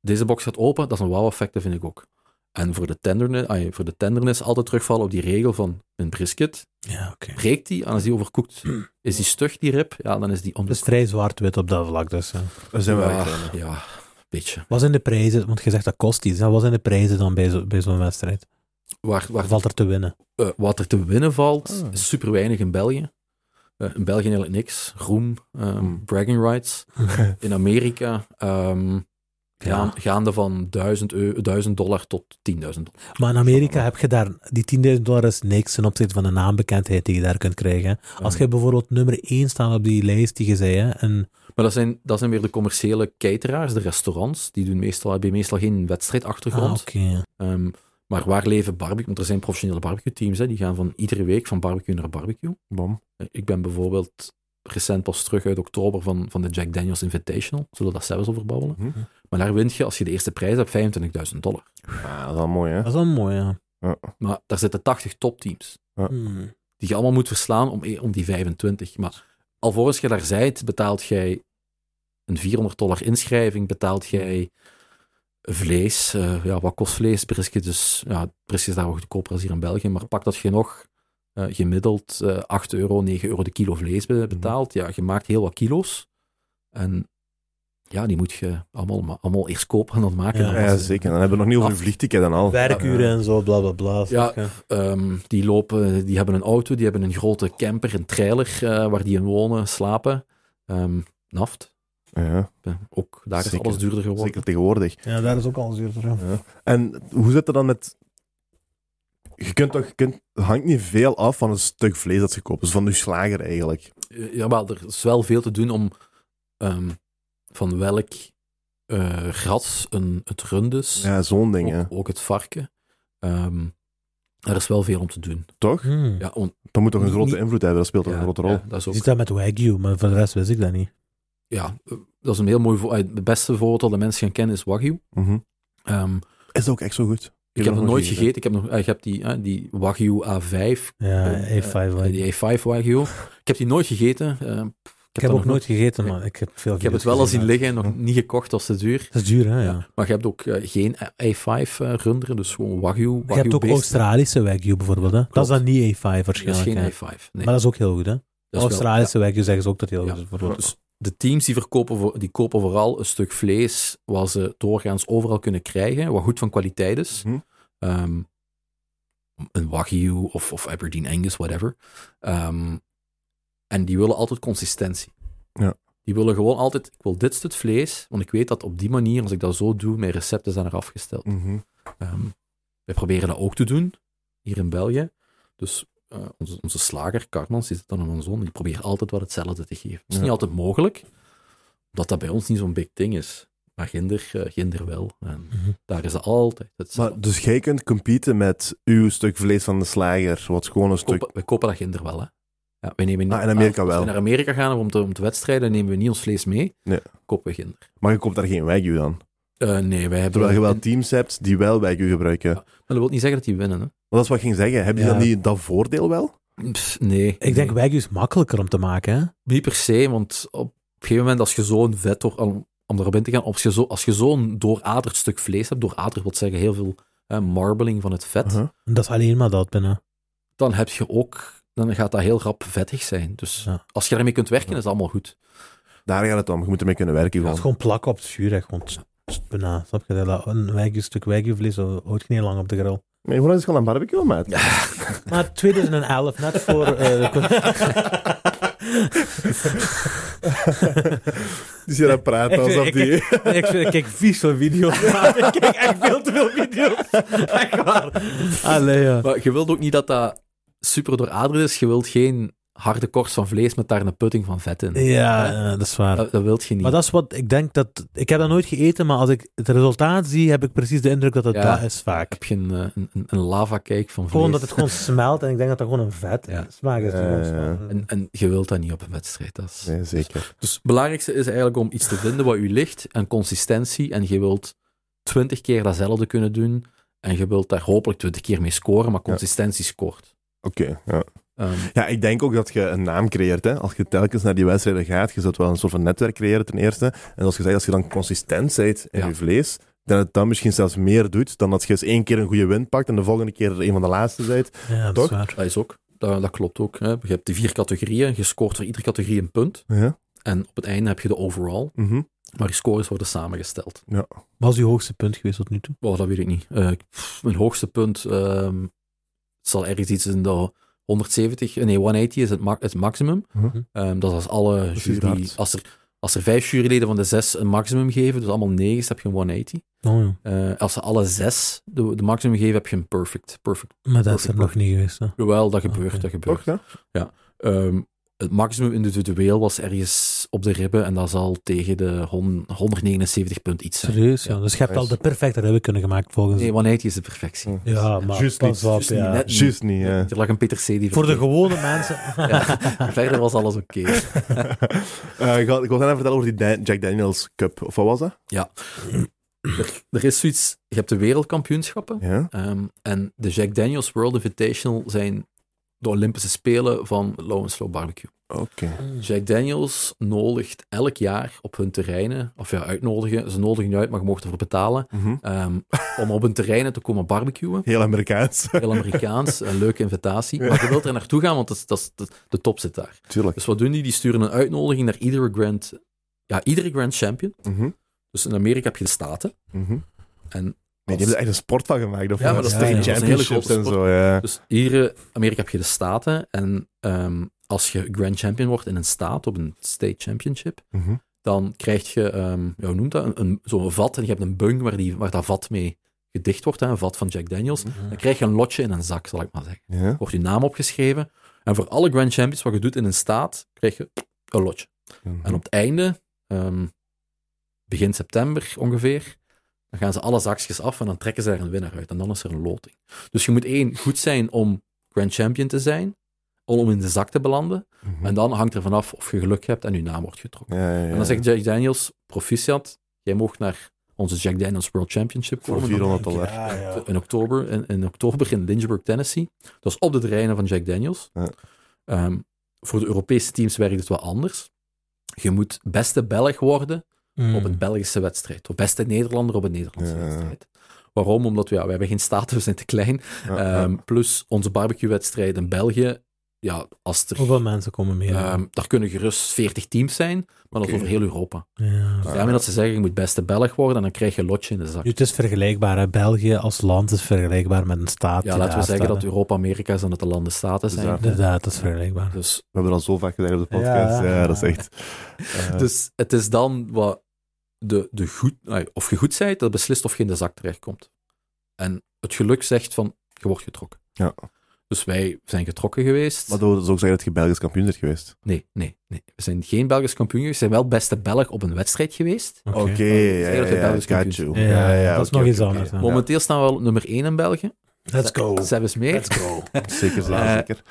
Deze box gaat open, dat is een wow-effect, dat vind ik ook. En voor de, tenderness, voor de tenderness altijd terugvallen op die regel van een brisket. Ja, oké. breekt die en als die overkoekt, *clears throat* is die stug, die rib, ja, dan is die Het is vrij zwart-wit op dat vlak. Dus, ja. Daar zijn we ja, ja, beetje. Wat zijn de prijzen? Want je zegt dat kost iets. hè. Wat zijn de prijzen dan bij, zo, bij zo'n wedstrijd? Waar, valt er te winnen? eh, wat er te winnen valt, Ah. is super weinig in België. Eh, in België eigenlijk niks. Roem, ehm, Hmm. bragging rights. *laughs* In Amerika ehm, gaan, gaande van 1000, eu- 1000 dollar tot 10.000 dollar. Maar in Amerika heb je daar, die 10.000 dollar is niks ten opzichte van de naambekendheid die je daar kunt krijgen. Als Ja. je bijvoorbeeld nummer 1 staat op die lijst die je zei, hè, en Maar dat zijn, dat zijn weer de commerciële cateraars, de restaurants. Die doen meestal, hebben meestal geen wedstrijdachtergrond. ah, ja. Maar waar leven barbecue? Want er zijn professionele barbecue teams, hè, die gaan van iedere week van barbecue naar barbecue. Bom. Eh, Ik ben bijvoorbeeld recent pas terug uit oktober van, van de Jack Daniels Invitational. Zullen we daar zelfs over babbelen? Mhm. Maar daar wint je, als je de eerste prijs hebt, 25.000 dollar. Ja, dat is wel mooi, hè? Dat is wel mooi, ja. Maar daar zitten 80 topteams. Hmm. Die je allemaal moet verslaan om, om die 25. Maar alvorens je daar zijt, betaalt jij een 400 dollar inschrijving, betaalt jij vlees. eh, ja, wat kost vlees? Brisket is, ja, brisket is daar wel goedkoper als hier in België, maar pak dat je nog eh, gemiddeld eh 8 euro, 9 euro de kilo vlees be- betaalt. Ja, je maakt heel wat kilo's. En ja, die moet je allemaal, ma- allemaal eerst kopen en dan maken. Ja, Dan Ja, pas- zeker. Dan hebben we nog niet over Af. uw vliegticket en al. Werkuren en zo, bla bla bla. Ja? Ehm, die lopen, die hebben een auto, die hebben een grote camper, een trailer waar die in wonen, slapen. Ehm, naft. Ja, ook daar is alles duurder geworden. zeker tegenwoordig. ja, daar is ook al zuurder. Ja. Ja. En hoe zit het dan met... Je kunt toch... Je kunt... Het hangt niet veel af van een stuk vlees dat je koopt. Dus van je slager eigenlijk. Eh, Jawel, er is wel veel te doen om ehm, van welk eh ras een, het rund is. Ja, zo'n ding, ook, ook het varken. Ehm, er is wel veel om te doen. Toch? Hmm. Ja, on- Dat moet toch een grote niet- invloed hebben. Dat speelt toch ja, een grote rol. ja, dat is Je ook ziet dat met Wagyu, maar voor de rest wist ik dat niet. Ja, eh, dat is een heel mooi voor. eh, Het beste voorbeeld dat de mensen gaan kennen is Wagyu. Mhm. Ehm, Is dat ook echt zo goed? ik heb het nooit gegeten. Ik heb nog, eh, ik heb die, eh, die Wagyu A5. Ja, eh, A5 eh, Wagyu. die A5 Wagyu. Ik heb die nooit gegeten. eh, Ik heb ook nog nooit gegeten, maar ik heb veel Ik heb het wel al zien liggen, nog niet gekocht, is te duur. Dat is duur, hè? Ja. Maar je hebt ook eh, geen A5 eh, runderen, dus gewoon Wagyu. Je Wagyu hebt ook beesten. Australische Wagyu bijvoorbeeld, hè? Dat is dan niet A5 Dat is waarschijnlijk. geen hè. A5. Nee. Maar dat is ook heel goed, hè? Dat is wel- Australische Wagyu zeggen ze ook dat heel Ja. goed is. bijvoorbeeld. Dus de teams die, verkopen voor, die kopen vooral een stuk vlees wat ze doorgaans overal kunnen krijgen, wat goed van kwaliteit is. Mhm. Ehm, een Wagyu of, of Aberdeen Angus, whatever. Ehm, en die willen altijd consistentie. Ja. Die willen gewoon altijd, ik wil dit stuk vlees, want ik weet dat op die manier, als ik dat zo doe, mijn recepten zijn eraf gesteld. Mhm. Ehm, wij proberen dat ook te doen, hier in België. Dus eh, onze, onze slager, Carmans, die zit dan in mijn zon, die probeert altijd wat hetzelfde te geven. Het is Ja. niet altijd mogelijk, omdat dat bij ons niet zo'n big thing is. Maar ginder, eh, ginder wel. En Mhm. daar is het altijd hetzelfde. Maar, dus jij kunt competen met uw stuk vlees van de slager, wat gewoon een we, stuk... kopen, we kopen dat ginder wel, hè. Ja, wij nemen niet, Ah, in Amerika als wel. we naar Amerika gaan om te, om te wedstrijden, nemen we niet ons vlees mee. Nee. Kopen we ginder. Maar je komt daar geen wagyu dan. Eh, nee, wij hebben... Terwijl je wel teams hebt die wel wagyu gebruiken. Maar dat wil niet zeggen dat die winnen, hè. Maar dat is wat ik ging zeggen. Heb je Ja. dan die, dat voordeel wel? Pff, nee. Ik denk. Wagyu is makkelijker om te maken, hè? Niet per se, want op een gegeven moment als je zo'n vet, door, om, om erop in te gaan, als je, zo, als je zo'n dooraderd stuk vlees hebt, dooraderd wil zeggen heel veel eh, marbling van het vet, Uh-huh. Dat is alleen maar dat binnen. dan heb je ook, dan gaat dat heel rap vettig zijn. Dus Ja. als je daarmee kunt werken, is het allemaal goed. Daar gaat het om. Je moet ermee kunnen werken. Het is Gewoon. gewoon plakken op het vuur, hè. Gewoon bijna, snap je? Dat een Wagyu, stuk Wagyu vlees dat houdt je niet lang op de grill. Hoe lang is het gewoon een barbecue, maat? *laughs* Maar 2011, net voor... eh, *laughs* Die zit aan het praten Ik- alsof ik- die... ik, ik kijk vies van video's. *laughs* ik kijk echt veel te veel video's. Echt waar. Allee, ja. Maar je wilt ook niet dat dat super dooraderd is. Je wilt geen harde korst van vlees met daar een putting van vet in. Ja, eh, dat is waar. Dat, dat wilt je niet. Maar dat is wat ik denk dat. Ik heb dat nooit gegeten, maar als ik het resultaat zie, heb ik precies de indruk dat het Ja. dat is vaak. heb je een, eh, een, een, lava-cake van vlees. Gewoon dat het gewoon *laughs* smelt en ik denk dat dat gewoon een vet Ja. smaak is. En, en je wilt dat niet op een wedstrijd. Dat is, Nee, zeker. Dus het belangrijkste is eigenlijk om iets te vinden wat u ligt en consistentie. En je wilt twintig keer datzelfde kunnen doen. En je wilt daar hopelijk twintig keer mee scoren, maar consistentie scoort. Oké, ja. Ehm, Ja, ik denk ook dat je een naam creëert. Hè. Als je telkens naar die wedstrijden gaat, je zult wel een soort van netwerk creëren ten eerste. En zoals gezegd, als je dan consistent bent in Ja. je vlees, dat het dan misschien zelfs meer doet dan dat je eens één keer een goede win pakt en de volgende keer een van de laatste bent. Ja, dat Toch? is waar. dat is ook. Dat, dat klopt ook. Hè. Je hebt de vier categorieën. Je scoort voor iedere categorie een punt. Ja. En op het einde heb je de overall. Mhm. Maar die scores worden samengesteld. Wat was uw hoogste punt geweest tot nu toe? Oh, dat weet ik niet. Eh, pff, mijn hoogste punt ehm, zal ergens iets in de 170, nee, 180 is het, ma- het maximum. Mhm. Ehm, dat is als alle jury, als er, als er vijf juryleden van de zes een maximum geven, dus allemaal negen, is, heb je een 180. Oh, ja. Eh, als ze alle zes de, de maximum geven, heb je een perfect. perfect. Maar dat is er Perfect, nog niet geweest. Hè. Jawel, dat Oké. gebeurt, dat gebeurt. Toch, ja? Ehm, het maximum individueel was ergens op de ribben en dat zal tegen de hon- 179 punt iets zijn. Serieus, ja. Ja. Dus je hebt al de perfecte ribben kunnen gemaakt volgens... Nee, 180 is de perfectie. ja, maar Juist niet, juist niet, ja. net niet. Juist niet, ja. Er lag een Peter C. die Voor de gewone mensen. *laughs* Ja, verder was alles oké. Eh, ik wil ik wil net even vertellen over die Dan- Jack Daniels Cup. Of wat was dat? Er, er is zoiets, je hebt de wereldkampioenschappen Ja. ehm, en de Jack Daniels World Invitational zijn de Olympische Spelen van Low and Slow Barbecue. Oké. Jack Daniels nodigt elk jaar op hun terreinen, of ja, uitnodigen, ze nodigen je uit, maar je mocht ervoor betalen, Mhm. ehm, om op hun terreinen te komen barbecuen. Heel Amerikaans. Heel Amerikaans, een leuke invitatie. Maar je wilt er naartoe gaan, want dat is, dat de top zit daar. Tuurlijk. Dus wat doen die? Die sturen een uitnodiging naar iedere Grand, ja, iedere Grand Champion. Mhm. Dus in Amerika heb je de Staten. Mhm. En Nee, die hebben er echt een sport van gemaakt. Of Ja, maar dat is- ja, een hele championships grote en zo, ja. Dus hier in Amerika heb je de staten. En ehm, als je Grand Champion wordt in een staat, op een State Championship, Mhm. dan krijg je, ehm ja, hoe noemt dat, een, een, zo'n vat. En je hebt een bung waar, die, waar dat vat mee gedicht wordt, hè, een vat van Jack Daniels. Dan krijg je een lotje in een zak, zal ik maar zeggen. Wordt je naam opgeschreven. En voor alle Grand Champions wat je doet in een staat, krijg je een lotje. Mhm. En op het einde, ehm, begin september ongeveer, dan gaan ze alle zakjes af en dan trekken ze er een winnaar uit. En dan is er een loting. Dus je moet één, goed zijn om Grand Champion te zijn, om in de zak te belanden. Mhm. En dan hangt er vanaf of je geluk hebt en je naam wordt getrokken. Ja, ja, ja. En dan zegt Jack Daniels, proficiat, jij mocht naar onze Jack Daniels World Championship Voor komen. 400 dollar. Ja, ja. In oktober, in, in oktober in Lynchburg, Tennessee. Dat is op de terreinen van Jack Daniels. Ja. Ehm, voor de Europese teams werkt het wel anders. Je moet beste Belg worden Mm. op een Belgische wedstrijd. Of beste Nederlander op een Nederlandse Ja, wedstrijd. Waarom? Omdat we, ja, we hebben geen status, we zijn te klein. Ja, ja. Ehm, plus onze barbecue-wedstrijd in België. Ja, als er, Hoeveel mensen komen mee? ehm, daar kunnen gerust 40 teams zijn, maar dat is over heel Europa. ja. Dus daarmee dat ze zeggen, je moet beste Belg worden en dan krijg je een lotje in de zak. Nu, het is vergelijkbaar. Hè. België als land is vergelijkbaar met een staat. Ja, laten we zeggen dat Europa Amerika is en dat de landen staten zijn. Inderdaad. hè. Inderdaad, dat is vergelijkbaar. Dus, We hebben dat al zo vaak gezegd op de podcast. Ja, Ja. dat is echt... *laughs* eh, dus het is dan wat de, de goed, ah, of je goed bent, dat beslist of je in de zak terechtkomt. En het geluk zegt van, je wordt getrokken. Ja. Dus wij zijn getrokken geweest. Maar dat wil dus ook zeggen dat je Belgisch kampioen bent geweest. Nee, nee, nee. We zijn geen Belgisch kampioen geweest. We zijn wel beste Belg op een wedstrijd geweest. Oké, ja, Zeg dat ja, ja. Ja, ja, dat is nog iets anders. Momenteel staan we wel op nummer 1 in België. Let's go. Zelfs meer. Let's go. *laughs* Zeker, zeker, Eh, zeker.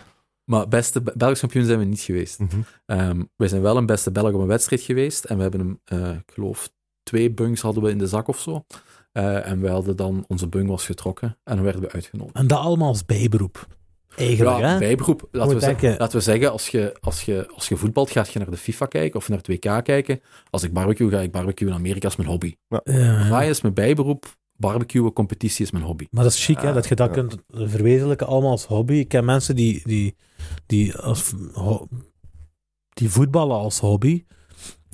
Maar beste Be- Belgisch kampioen zijn we niet geweest. Mhm. Ehm, we zijn wel een beste Belg op een wedstrijd geweest. En we hebben hem, eh, ik geloof, twee bungs hadden we in de zak of zo. Eh, en we hadden dan, onze bung was getrokken. En dan werden we uitgenodigd. En dat allemaal als bijberoep. Eigenlijk, ja, hè? bijberoep. Laten we, zeggen, laten we zeggen, als je, als, je, als je voetbalt, ga je naar de FIFA kijken of naar het WK kijken. Als ik barbecue, ga ik barbecue in Amerika is mijn hobby. Ja, is mijn bijberoep, barbecue, competitie is mijn hobby. Maar dat is chic, hè, dat je dat ja. kunt verwezenlijken allemaal als hobby. Ik ken mensen die, die, die, als, ho- die voetballen als hobby.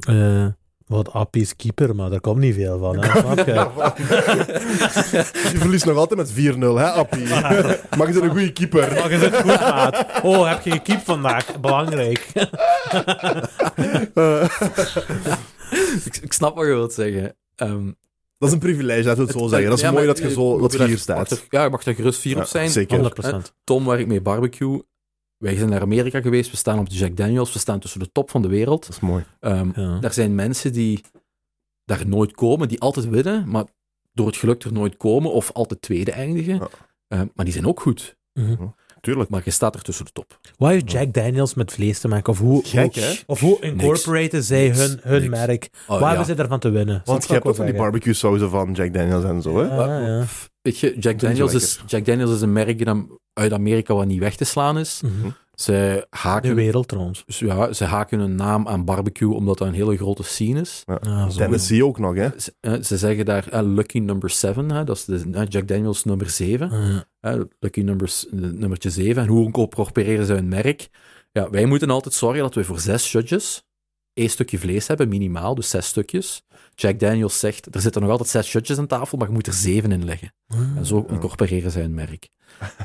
Eh, wat Appie is keeper, maar daar komt niet veel van. Hè, *laughs* snap je? *laughs* Je verliest nog altijd met 4-0, hè, Appie? Maar je bent een goede keeper. Maar je zit goed, maat. Oh, heb je gekiept vandaag? Belangrijk. Eh, ik, ik snap wat je wilt zeggen. Ehm, dat is een privilege, laten we het zo zeggen. Dat is ja, mooi maar dat je, zo, dat je hier mag staat. er- ja, je mag daar gerust fier Ja, op zijn. zeker. 100%. Tom, waar ik mee barbecue, wij zijn naar Amerika geweest, we staan op de Jack Daniels, we staan tussen de top van de wereld. Dat is mooi. Ehm, Ja. Daar zijn mensen die daar nooit komen, die altijd winnen, maar door het geluk er nooit komen of altijd tweede eindigen. Ja. Ehm, maar die zijn ook goed. Mhm. Tuurlijk. Maar je staat er tussen de top. Wat heeft Jack Daniels met vlees te maken? Of hoe, Gek, hoe, of hoe incorporaten zij Niks. hun, hun Niks. merk? Oh, Waar ja. hebben ze daarvan te winnen? Want je hebt ook van die barbecue sauzen van Jack Daniels en zo, hè? Ja, Maar- ja. pff, Weet je, Jack Daniels, is, Jack Daniels is een merk dat uit Amerika wat niet weg te slaan is. Mhm. De haken, wereld trouwens. dus ja, ze haken hun naam aan barbecue omdat dat een hele grote scene is. Ja, zo. Tennessee ook nog, hè? Ze, eh, ze zeggen daar eh, Lucky Number 7, hè, dat is de, eh, Jack Daniels nummer 7. Ja. hè, Lucky numbers, nummertje 7. En hoe incorporeren ze hun merk? Ja, wij moeten altijd zorgen dat we voor zes shotjes één stukje vlees hebben, minimaal, dus zes stukjes. Jack Daniels zegt, er zitten nog altijd zes shotjes aan tafel, maar je moet er zeven in leggen. En zo incorporeren zij hun merk.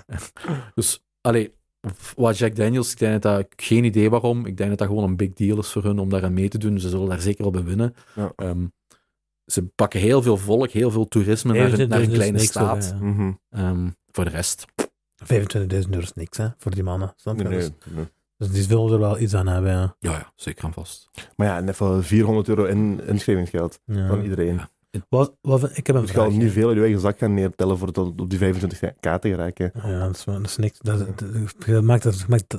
*laughs* dus, allee, wat Jack Daniels, ik denk dat dat, geen idee waarom, ik denk dat dat gewoon een big deal is voor hun om daaraan mee te doen. Ze zullen daar zeker op winnen. Ja. Ehm, ze pakken heel veel volk, heel veel toerisme naar, een- naar een kleine staat. Ja. Mhm. Ehm, voor de rest, 25.000 euro is niks, hè, voor die mannen. Snap je? Nee, Dus- nee, nee. Dus die zullen er wel iets aan hebben, ja. ja, ja, zeker aan vast. Maar ja, net voor 400 euro in, inschrijvingsgeld ja. van iedereen. Wat, wat, ik heb een Dus je gaat niet veel uit je eigen zak gaan neertellen voor tot op die 25k te geraken. Ja, dat is, dat is niks. Dat, dat, je maakt, dat, maakt,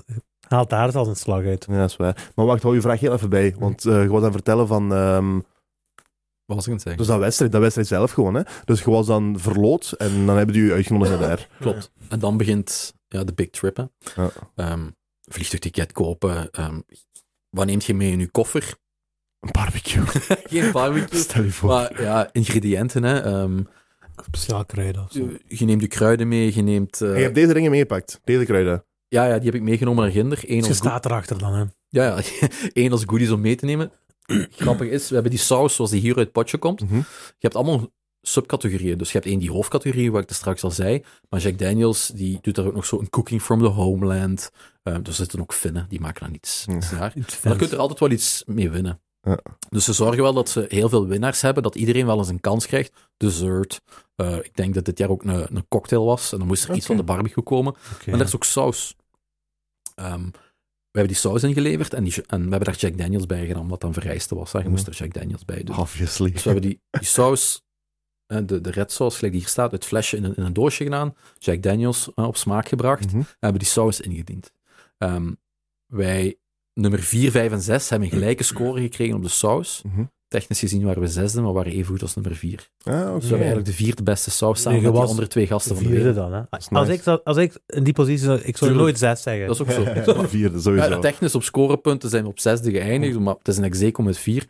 haalt daar het als een slag uit. Ja, dat is waar. Maar wacht, hou je vraag heel even bij. Want eh je was aan het vertellen van... ehm, Wat was ik aan het zeggen? dus dat wedstrijd, dat wedstrijd zelf gewoon, hè. Dus je was dan verloot en dan hebben die je uitgenodigd naar daar. *laughs* Klopt. En dan begint ja, de big trip. Hè. Ja. Ehm, vliegtuigticket kopen. ehm, wat neemt je mee in je koffer? Een barbecue. *laughs* Geen barbecue. Stel je voor. maar ja, ingrediënten. Hè. Ehm, Speciaal kruiden of zo. je, je neemt je kruiden mee, je neemt... eh, En je hebt deze dingen meegepakt. Deze kruiden. ja, ja, die heb ik meegenomen naar Ginder. Eén Dus je staat erachter dan, hè. ja, ja, *laughs* één als goodies om mee te nemen. *clears throat* Grappig is, we hebben die saus zoals die hier uit het potje komt. Mhm. Je hebt allemaal subcategorieën. Dus je hebt één die hoofdcategorie, wat ik er straks al zei. Maar Jack Daniels, die doet daar ook nog zo een cooking from the homeland. Eh, er zitten ook Finnen, die maken dan iets, Ja. daar kunt er altijd wel iets mee winnen. Ja. Dus ze zorgen wel dat ze heel veel winnaars hebben, dat iedereen wel eens een kans krijgt. Dessert. Eh, ik denk dat dit jaar ook een, een cocktail was. En dan moest er iets van de barbecue komen. Maar er is ook saus. Ehm, we hebben die saus ingeleverd en, die, en we hebben daar Jack Daniels bij gedaan, omdat dat een vereiste was. Hè. Je moest er Jack Daniels bij doen. Obviously. Dus we hebben die, die saus, de, de red sauce, gelijk die hier staat, uit flesje in een, in een doosje gedaan. Jack Daniels op smaak gebracht. Mhm. En hebben die saus ingediend. Ehm, wij, nummer 4, 5 en 6, hebben een gelijke score gekregen op de saus. Mhm. Technisch gezien waren we zesde, maar waren even goed als nummer 4. Dus Ah, oké. we hebben eigenlijk de vierde beste saus samen Nee, met die was andere twee gasten De van de wereld. dan, hè. Als, nice. ik, zou- als ik in die positie zou, ik zou Tuurlijk. nooit zes zeggen. Dat is ook zo. *laughs* Ja, vierde, sowieso. Ja, technisch op scorepunten zijn we op zesde geëindigd, maar het is een execo met vier.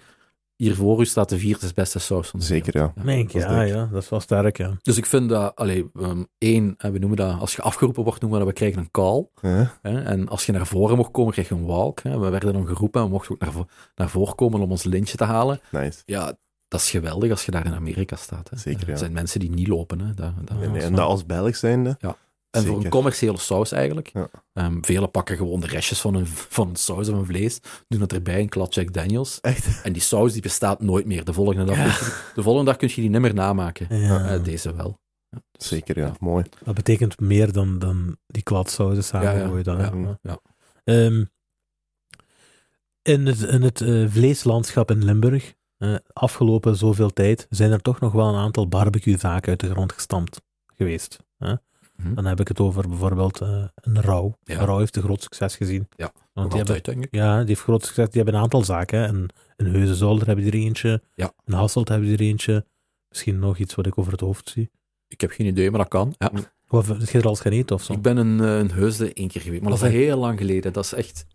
Hier voor u staat de vierde beste saus van de Zeker, wereld. ja. Meen ik, Dat is ja, ja, dat is wel sterk, ja. Dus ik vind dat, allee, ehm, één, eh, we noemen dat, als je afgeroepen wordt, noemen we dat, we krijgen een call. Ja. Hè? En als je naar voren mocht komen, krijg je een walk. Hè? We werden dan geroepen en we mochten ook naar, vo- naar voren komen om ons lintje te halen. Nice. Ja, dat is geweldig als je daar in Amerika staat. Hè? Zeker, Er ja. zijn mensen die niet lopen. Hè? Dat, dat, Nee, nee, en dat als Belg zijnde. En voor een commerciële saus eigenlijk. Ja. Ehm, velen pakken gewoon de restjes van een, van een saus of een vlees, doen het erbij, een klad Jack Daniels. Echt? En die saus die bestaat nooit meer. De volgende dag, kun je- de volgende dag kun je die niet meer namaken. Ja. Eh, deze wel. Ja, dus- Zeker, ja. Mooi. Dat betekent meer dan, dan die kladsauzen samen Ja, dan, hè. ja, ja. Ehm, in het, in het eh, vleeslandschap in Limburg, eh, afgelopen zoveel tijd, zijn er toch nog wel een aantal barbecue-zaken uit de grond gestampt geweest. Hè? Mhm. Dan heb ik het over bijvoorbeeld eh, een Rauw. Ja. Een Rauw heeft een groot succes gezien. Ja, Want die hebben, altijd, denk ik. ja, die heeft groot succes. Die hebben een aantal zaken. hè. Een, een Heuzenzolder hebben die er eentje. Ja. Een Hasselt hebben die er eentje. Misschien nog iets wat ik over het hoofd zie. Ik heb geen idee, maar dat kan. Ja. Of heb je er al eens of zo? Ik ben een, eh, een heusde één keer geweest, maar dat is heel lang geleden. Dat is echt...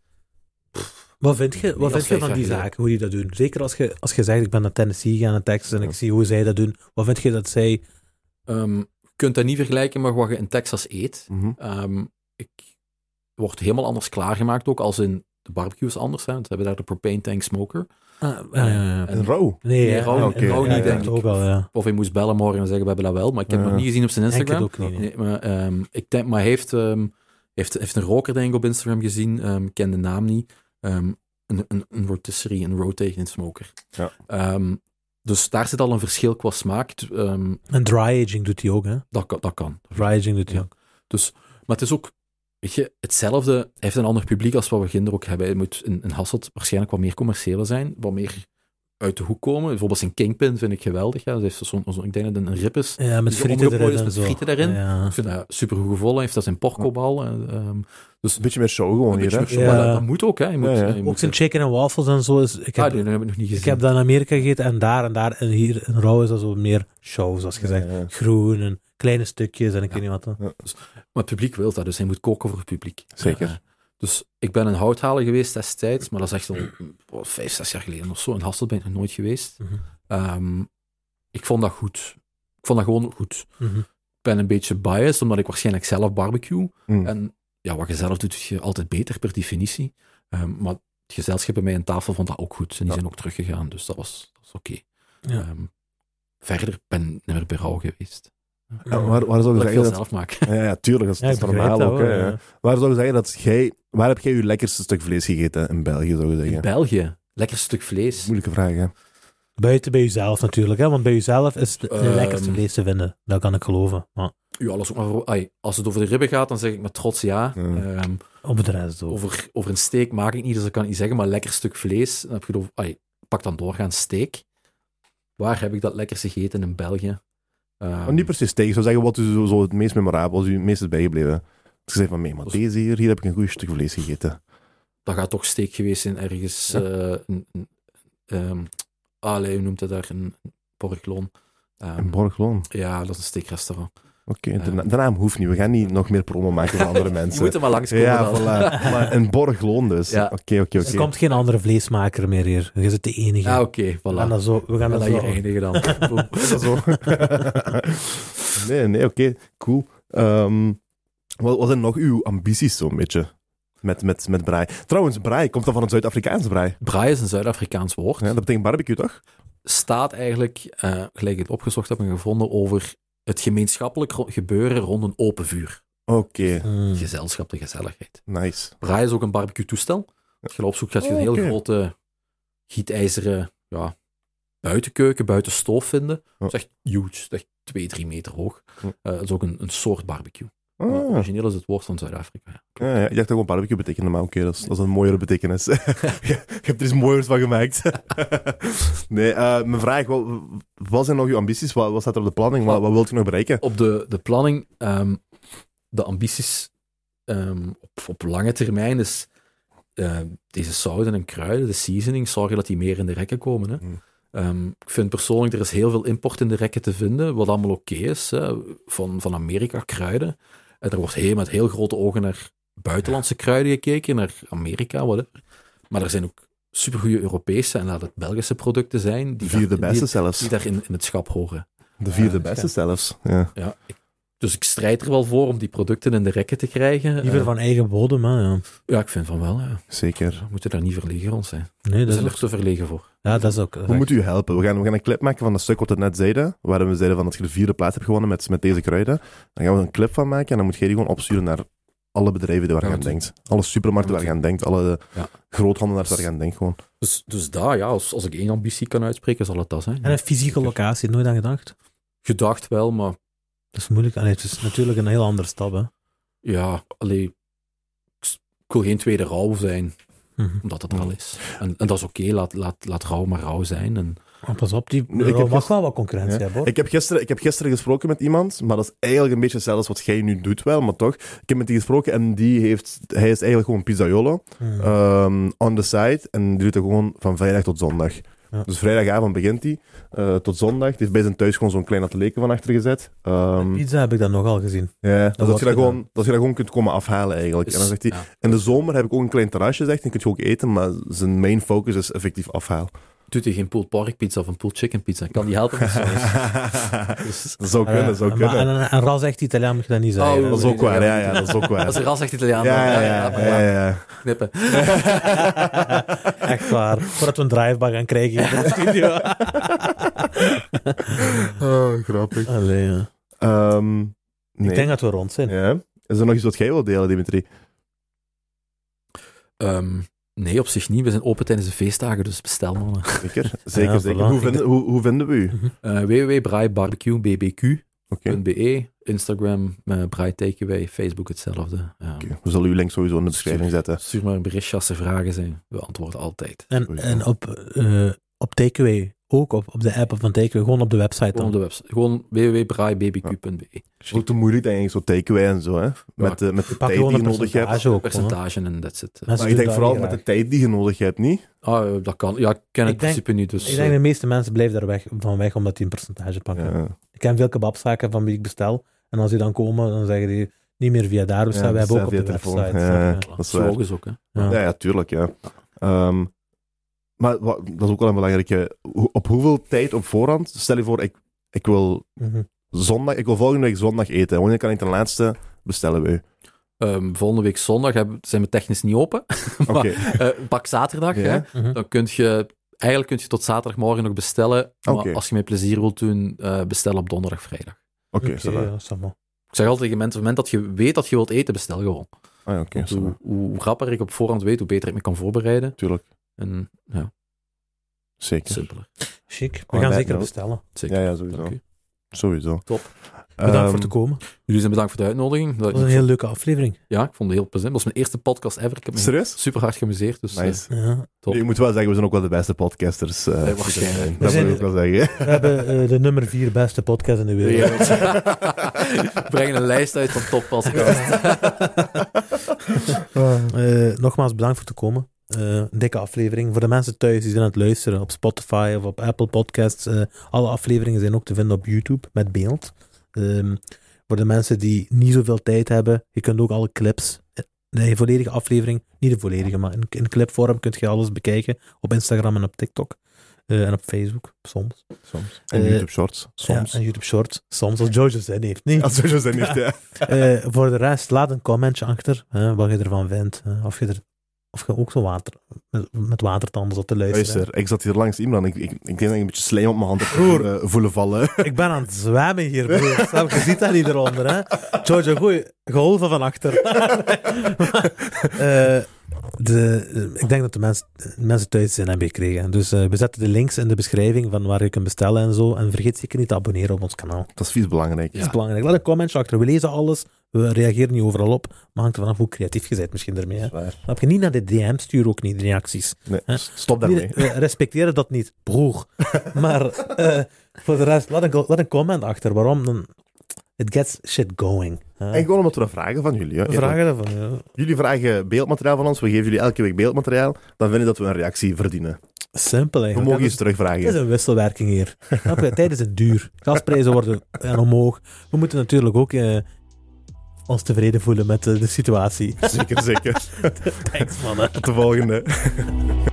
Wat vind je, wat vind je van die zaken, hoe die dat doen? Zeker als je, als je zegt, ik ben naar Tennessee gegaan in Texas en ik zie hoe zij dat doen. Wat vind je dat zij... ehm, kunt dat niet vergelijken met wat je in Texas eet. Ehm, ik wordt helemaal anders klaargemaakt ook, als in de barbecue is anders. Hè. want We hebben daar de propane tank smoker. Ah, ja. En- rauw. Nee, Nee, rauw- rauw niet, ja, denk ik. Ook al, ja. Of hij moest bellen morgen en zeggen, we hebben dat wel. Maar ik heb het nog niet gezien op zijn Denk het Instagram. ook niet. nee. Nee, maar, ehm, ik denk, maar hij heeft, ehm, heeft, heeft een roker denk ik op Instagram gezien. ehm, ik ken de naam niet. Ehm, een, een, een rotisserie, een rotating smoker. Ja. Dus daar zit al een verschil qua smaak. Ehm, En dry aging doet hij ook, hè? dat, kan- dat kan. Dry aging doet hij Ja. ook. Dus, maar het is ook, weet je, hetzelfde. Hij heeft een ander publiek als wat we Ginder ook hebben. Hij moet in, in Hasselt waarschijnlijk wat meer commerciële zijn, wat meer uit de hoek komen. Bijvoorbeeld zijn Kingpin vind ik geweldig. Ja. Dat heeft zo'n, zo'n- ik denk dat het een rib is. Ja, met frieten erin is en met zo. frieten erin. Ja. Ik vind dat super goed gevoel. Hij heeft dat zijn porcobal. en, ehm, dus Een beetje meer show gewoon hier, hè? zo, Ja. maar dat, dat moet ook, hè. Je moet, Ja, ja. je Ook moet, zijn chicken en waffles en zo. Is, ik, ah, heb, die heb ik nog niet gezien. ik heb dat in Amerika gegeten en daar en daar. En hier in Rauw is dat zo meer show, zoals gezegd. Ja, ja. Groen en kleine stukjes en ik weet niet wat. dan. Maar het publiek wil dat, dus hij moet koken voor het publiek. Zeker. Dus ik ben een houthaler geweest destijds, maar dat is echt al oh, vijf, zes jaar geleden of zo. In Hasselt ben ik nog nooit geweest. Mhm. Ehm, ik vond dat goed. Ik vond dat gewoon goed. Mhm. Ik ben een beetje biased, omdat ik waarschijnlijk zelf barbecue. Mm. En ja, wat je zelf doet, doe je altijd beter per definitie. Ehm, maar het gezelschap bij mij aan tafel vond dat ook goed. En die Ja. zijn ook teruggegaan, dus dat was, oké. Ja. Ehm, verder ben ik niet meer bij geweest. Ja, waar, waar zou je Dat ik veel zeggen dat... zelf maak. Ja, ja, tuurlijk, dat is, Ja, dat ik is begrijp normaal ook. ja. Waar zou je zeggen dat jij... Waar heb jij je lekkerste stuk vlees gegeten in België, zou je In zeggen? België, lekker stuk vlees. Moeilijke vraag, hè? Buiten bij jezelf natuurlijk, hè? want bij jezelf is het de Ehm. lekkerste vlees te vinden. Dat kan ik geloven. Maar Ja, alles ook maar voor- ai, als het over de ribben gaat, dan zeg ik met trots ja. Ehm, op de rest ook. over, over een steak maak ik niet, dus dat kan ik niet zeggen, maar lekker stuk vlees. Dan heb je het over, ai, pak dan doorgaan steak. Waar heb ik dat lekkerste gegeten in België? Ehm, Maar niet precies steak. Ik zou zeggen, wat is zo, zo het meest memorabel, is u het meest is bijgebleven? Je zegt van, nee, maar deze hier, hier heb ik een goed stuk vlees gegeten. dat gaat toch steak geweest zijn ergens. Ja. een, een, ehm, allee, hoe noemt het daar? Een porkloon. Ehm, In Borgloon. ja, dat is een steakrestaurant. Oké, de, naam hoeft niet. We gaan niet nog meer promo maken voor andere *laughs* Je mensen. moet er maar langskomen Ja, dan. voilà. Maar in Borgloon dus. Ja. Oké, oké, Er oké. komt geen andere vleesmaker meer hier. Je zit de enige. Ah, oké, we gaan voilà. dat zo... We gaan *laughs* dat zo... eindigen dan. Zo? nee, nee, oké. Cool. Ehm, wat, wat zijn nog uw ambities zo'n beetje? Met, met, met braai. Trouwens, braai, komt dat van een Zuid-Afrikaans braai? Braai is een Zuid-Afrikaans woord. Ja, dat betekent barbecue, toch? staat eigenlijk, eh, gelijk ik het opgezocht heb en gevonden, over het gemeenschappelijk gebeuren rond een open vuur. Oké, Mm. Gezelschap, de gezelligheid. nice. Braai is ook een barbecue-toestel. Als je opzoekt, gaat je een heel grote gietijzeren ja, buitenkeuken, buitenstoof vinden. Dat is echt huge. Dat is echt twee, drie meter hoog. Eh, dat is ook een, een soort barbecue. Ah. origineel is het woord van Zuid-Afrika. ja. Ja, ja, ik dacht dat gewoon barbecue betekende, maar oké, dat, is, dat is een mooiere betekenis. je, *laughs* je hebt er iets mooiers van gemaakt. *laughs* nee, eh, mijn vraag, wat, wat zijn nog uw ambities? Wat, wat staat er op de planning? Wat, wat wilt je nog bereiken? Op de, de planning, ehm, de ambities ehm, op, op lange termijn is ehm, deze zouten en kruiden, de seasoning, zorgen dat die meer in de rekken komen. Hè. Mm. Ik vind persoonlijk, er is heel veel import in de rekken te vinden, wat allemaal oké is, hè, van, van Amerika kruiden. En er wordt heel, met heel grote ogen naar buitenlandse kruiden gekeken, naar Amerika, whatever. Maar er zijn ook supergoeie Europese en laat het Belgische producten zijn, die, De vierde daar, beste die, zelfs. die daar in, in het schap horen. De vierde Eh, beste ja. zelfs. Ja. Ja, ik- dus ik strijd er wel voor om die producten in de rekken te krijgen. Liever Eh, van eigen bodem, hè. Ja. ja, ik vind van wel. Ja. Zeker. We moeten daar niet verlegen rond zijn. Nee, We dat is ook... er te verlegen voor. Ja, dat is ook... Hoe moet u helpen? We gaan, we gaan een clip maken van een stuk wat we net zeiden. Waarin we zeiden van als je de vierde plaats hebt gewonnen met, met deze kruiden. Dan gaan we er een clip van maken en dan moet jij die gewoon opsturen naar alle bedrijven die waar je Ja, aan dat- denkt. Alle supermarkten waar je aan denkt. Alle Ja. groothandelaars waar je aan denkt gewoon. Dus, dus daar, ja, als, als ik één ambitie kan uitspreken, zal het dat zijn. En een fysieke locatie, nooit aan gedacht? Gedacht wel, maar Dat is moeilijk. Allee, het is natuurlijk een heel andere stap, hè. ja, allee, ik wil geen tweede rouw zijn, Mhm. omdat het er al is. En, en dat is oké, laat, laat, laat rouw maar rouw zijn. En Oh, pas op, die Nee, ik er heb mag wel wat concurrentie Ja. hebben, hoor. Ik heb, gisteren, ik heb gisteren gesproken met iemand, maar dat is eigenlijk een beetje hetzelfde als wat jij nu doet wel, maar toch. Ik heb met die gesproken en die heeft, hij is eigenlijk gewoon pizzaiolo Hmm. ehm, on the side en die doet het gewoon van vrijdag tot zondag. Ja. Dus vrijdagavond begint hij eh, tot zondag. Die heeft bij zijn thuis gewoon zo'n klein atelier van achter gezet. Ehm, Pizza heb ik dan nogal gezien. ja, dus dat, je dat, gewoon, dat je dat gewoon kunt komen afhalen eigenlijk. En dan zegt hij, ja. in de zomer heb ik ook een klein terrasje, zegt hij, kun je ook eten, maar zijn main focus is effectief afhaal. Doet hij geen pulled pork pizza of een pulled chicken pizza? Kan die helpen zoiets? Dus, *laughs* dat zou kunnen, dat zou Eh, maar- kunnen. en, en ras echt Italiaan moet je dat niet zeggen. Oh, Dat is ook waar, ja, ja, dat is ook waar. als een ras echt Italiaan, Ja, ja, ja, maar ja, ja. knippen. Echt waar. Voordat we een drive-by gaan krijgen in de studio. *laughs* Oh, grappig. Allee, ja. Ehm, nee. Ik denk dat we rond zijn. Ja. Is er nog iets wat jij wilt delen, Dimitri? Ehm, nee, op zich niet. We zijn open tijdens de feestdagen, dus bestel mannen. Zeker, *laughs* zeker, Ja, zeker. Hoe, vinden, hoe, hoe vinden we u? Uh, www.braaibarbecuebbq.be Oké. Instagram, uh, Braai Takeaway, Facebook hetzelfde. We zullen uw link sowieso in de beschrijving zetten. Stuur maar een berichtje als er vragen zijn. We antwoorden altijd. En, en op, eh op Takeaway, ook op, op de app van Takeaway, gewoon op de website Gewoon op dan. de website. Gewoon www.braaibbq.be. Te moeilijk, denk ik, zo takeaway en zo, hè. Met, de, met de tijd die je nodig hebt. percentage ook. en that's it. Mensen Maar ik denk dat vooral met de tijd die je nodig hebt, niet? Ah, dat kan. Ja, ik ken het Ik in principe niet. Dus, Ik denk eh, de meeste mensen blijven daar weg, van weg omdat die een percentage pakken. Ja. Ik ken veel kebabzaken van wie ik bestel. En als die dan komen, dan zeggen die niet meer via daar we hebben ook op de website. Ja, dat is ook hè. Ja. Ja, ja, tuurlijk, ja. Maar wat, dat is ook wel een belangrijke... Op hoeveel tijd op voorhand? Stel je voor, ik, ik wil Mhm. zondag... Ik wil volgende week zondag eten. Wanneer kan ik ten laatste bestellen bij u? Ehm, volgende week zondag hebben, zijn we technisch niet open. *laughs* Oké. maar eh, pak zaterdag. Ja. Hè, Mhm. dan kun je... Eigenlijk kun je tot zaterdagmorgen nog bestellen. Maar als je met plezier wilt doen, eh, bestel op donderdag, vrijdag. Oké, Oké, ça va. ja, ça va. Ik zeg altijd tegen mensen, op het moment dat je weet dat je wilt eten, bestel gewoon. Ah, ja, hoe, hoe rapper ik op voorhand weet, hoe beter ik me kan voorbereiden. Tuurlijk. En ja, Zeker. simpeler. Chic. We On gaan zeker note. bestellen. Zeker. Ja, ja, sowieso. Dank u. Sowieso. Top. Bedankt Ehm, voor te komen. Jullie zijn bedankt voor de uitnodiging. Dat- Dat was een heel leuke aflevering. Ja, ik vond het heel plezant. Dat was mijn eerste podcast ever. Ik heb me Serieus? super hard geamuseerd. Dus, eh, Nice. Ja. top. Ik moet wel zeggen, we zijn ook wel de beste podcasters. eh, Ja, waarschijnlijk. Dat moet ik wel zeggen. We hebben eh, de nummer vier beste podcast in de wereld. We *laughs* brengen een lijst uit van toppodcasts. *laughs* Eh, nogmaals bedankt voor te komen. Eh, een dikke aflevering. Voor de mensen thuis die zijn aan het luisteren op Spotify of op Apple Podcasts. eh, alle afleveringen zijn ook te vinden op YouTube met beeld. Ehm, voor de mensen die niet zoveel tijd hebben, je kunt ook alle clips, eh, de volledige aflevering, niet de volledige, maar in, in clipvorm kun je alles bekijken op Instagram en op TikTok. Eh, en op Facebook, soms. Soms. En Eh, YouTube Shorts. Soms. Ja, en YouTube Shorts, soms, als Jojo zin heeft. Niet. Als sowieso zijn niet, ja. *laughs* Eh, voor de rest, laat een commentje achter wat je ervan vindt. of, je er, of je ook zo water, met, met watertanden zat te luisteren. Luister, ik zat hier langs Imran. Ik, ik, ik denk dat ik een beetje slijm op mijn hand heb Broer. voelen, vallen. *laughs* Ik ben aan het zwemmen hier, broer. *laughs* Je? Ziet dat niet eronder, hè? Jojo, goeie golven van achter. *laughs* Eh, de, eh, ik denk dat de mensen, de mensen thuis zijn hebben gekregen. Dus eh, we zetten de links in de beschrijving van waar je kunt bestellen en zo. En vergeet zeker niet te abonneren op ons kanaal. Dat is vies belangrijk. Dat is belangrijk. Laat een commentje achter. We lezen alles. We reageren niet overal op. Maar hangt er vanaf hoe creatief je bent misschien ermee. Snap je? Niet naar de DM stuur ook niet de reacties. Nee, Hè? stop daarmee. We respecteren dat niet, broer. *laughs* maar eh, voor de rest, laat een, laat een comment achter. Waarom? Dan, it gets shit going. En gewoon omdat we dat vragen van jullie. hè. We vragen ervan. Ja. Jullie vragen beeldmateriaal van ons. We geven jullie elke week beeldmateriaal. Dan vind ik dat we een reactie verdienen. Simpel We eigenlijk. mogen Het iets is- Het terugvragen. is een wisselwerking hier. Tijd is het duur. Gasprijzen worden en omhoog. We moeten natuurlijk ook eh, ons tevreden voelen met eh, de situatie. Zeker, zeker. *laughs* Thanks, mannen. Tot de volgende.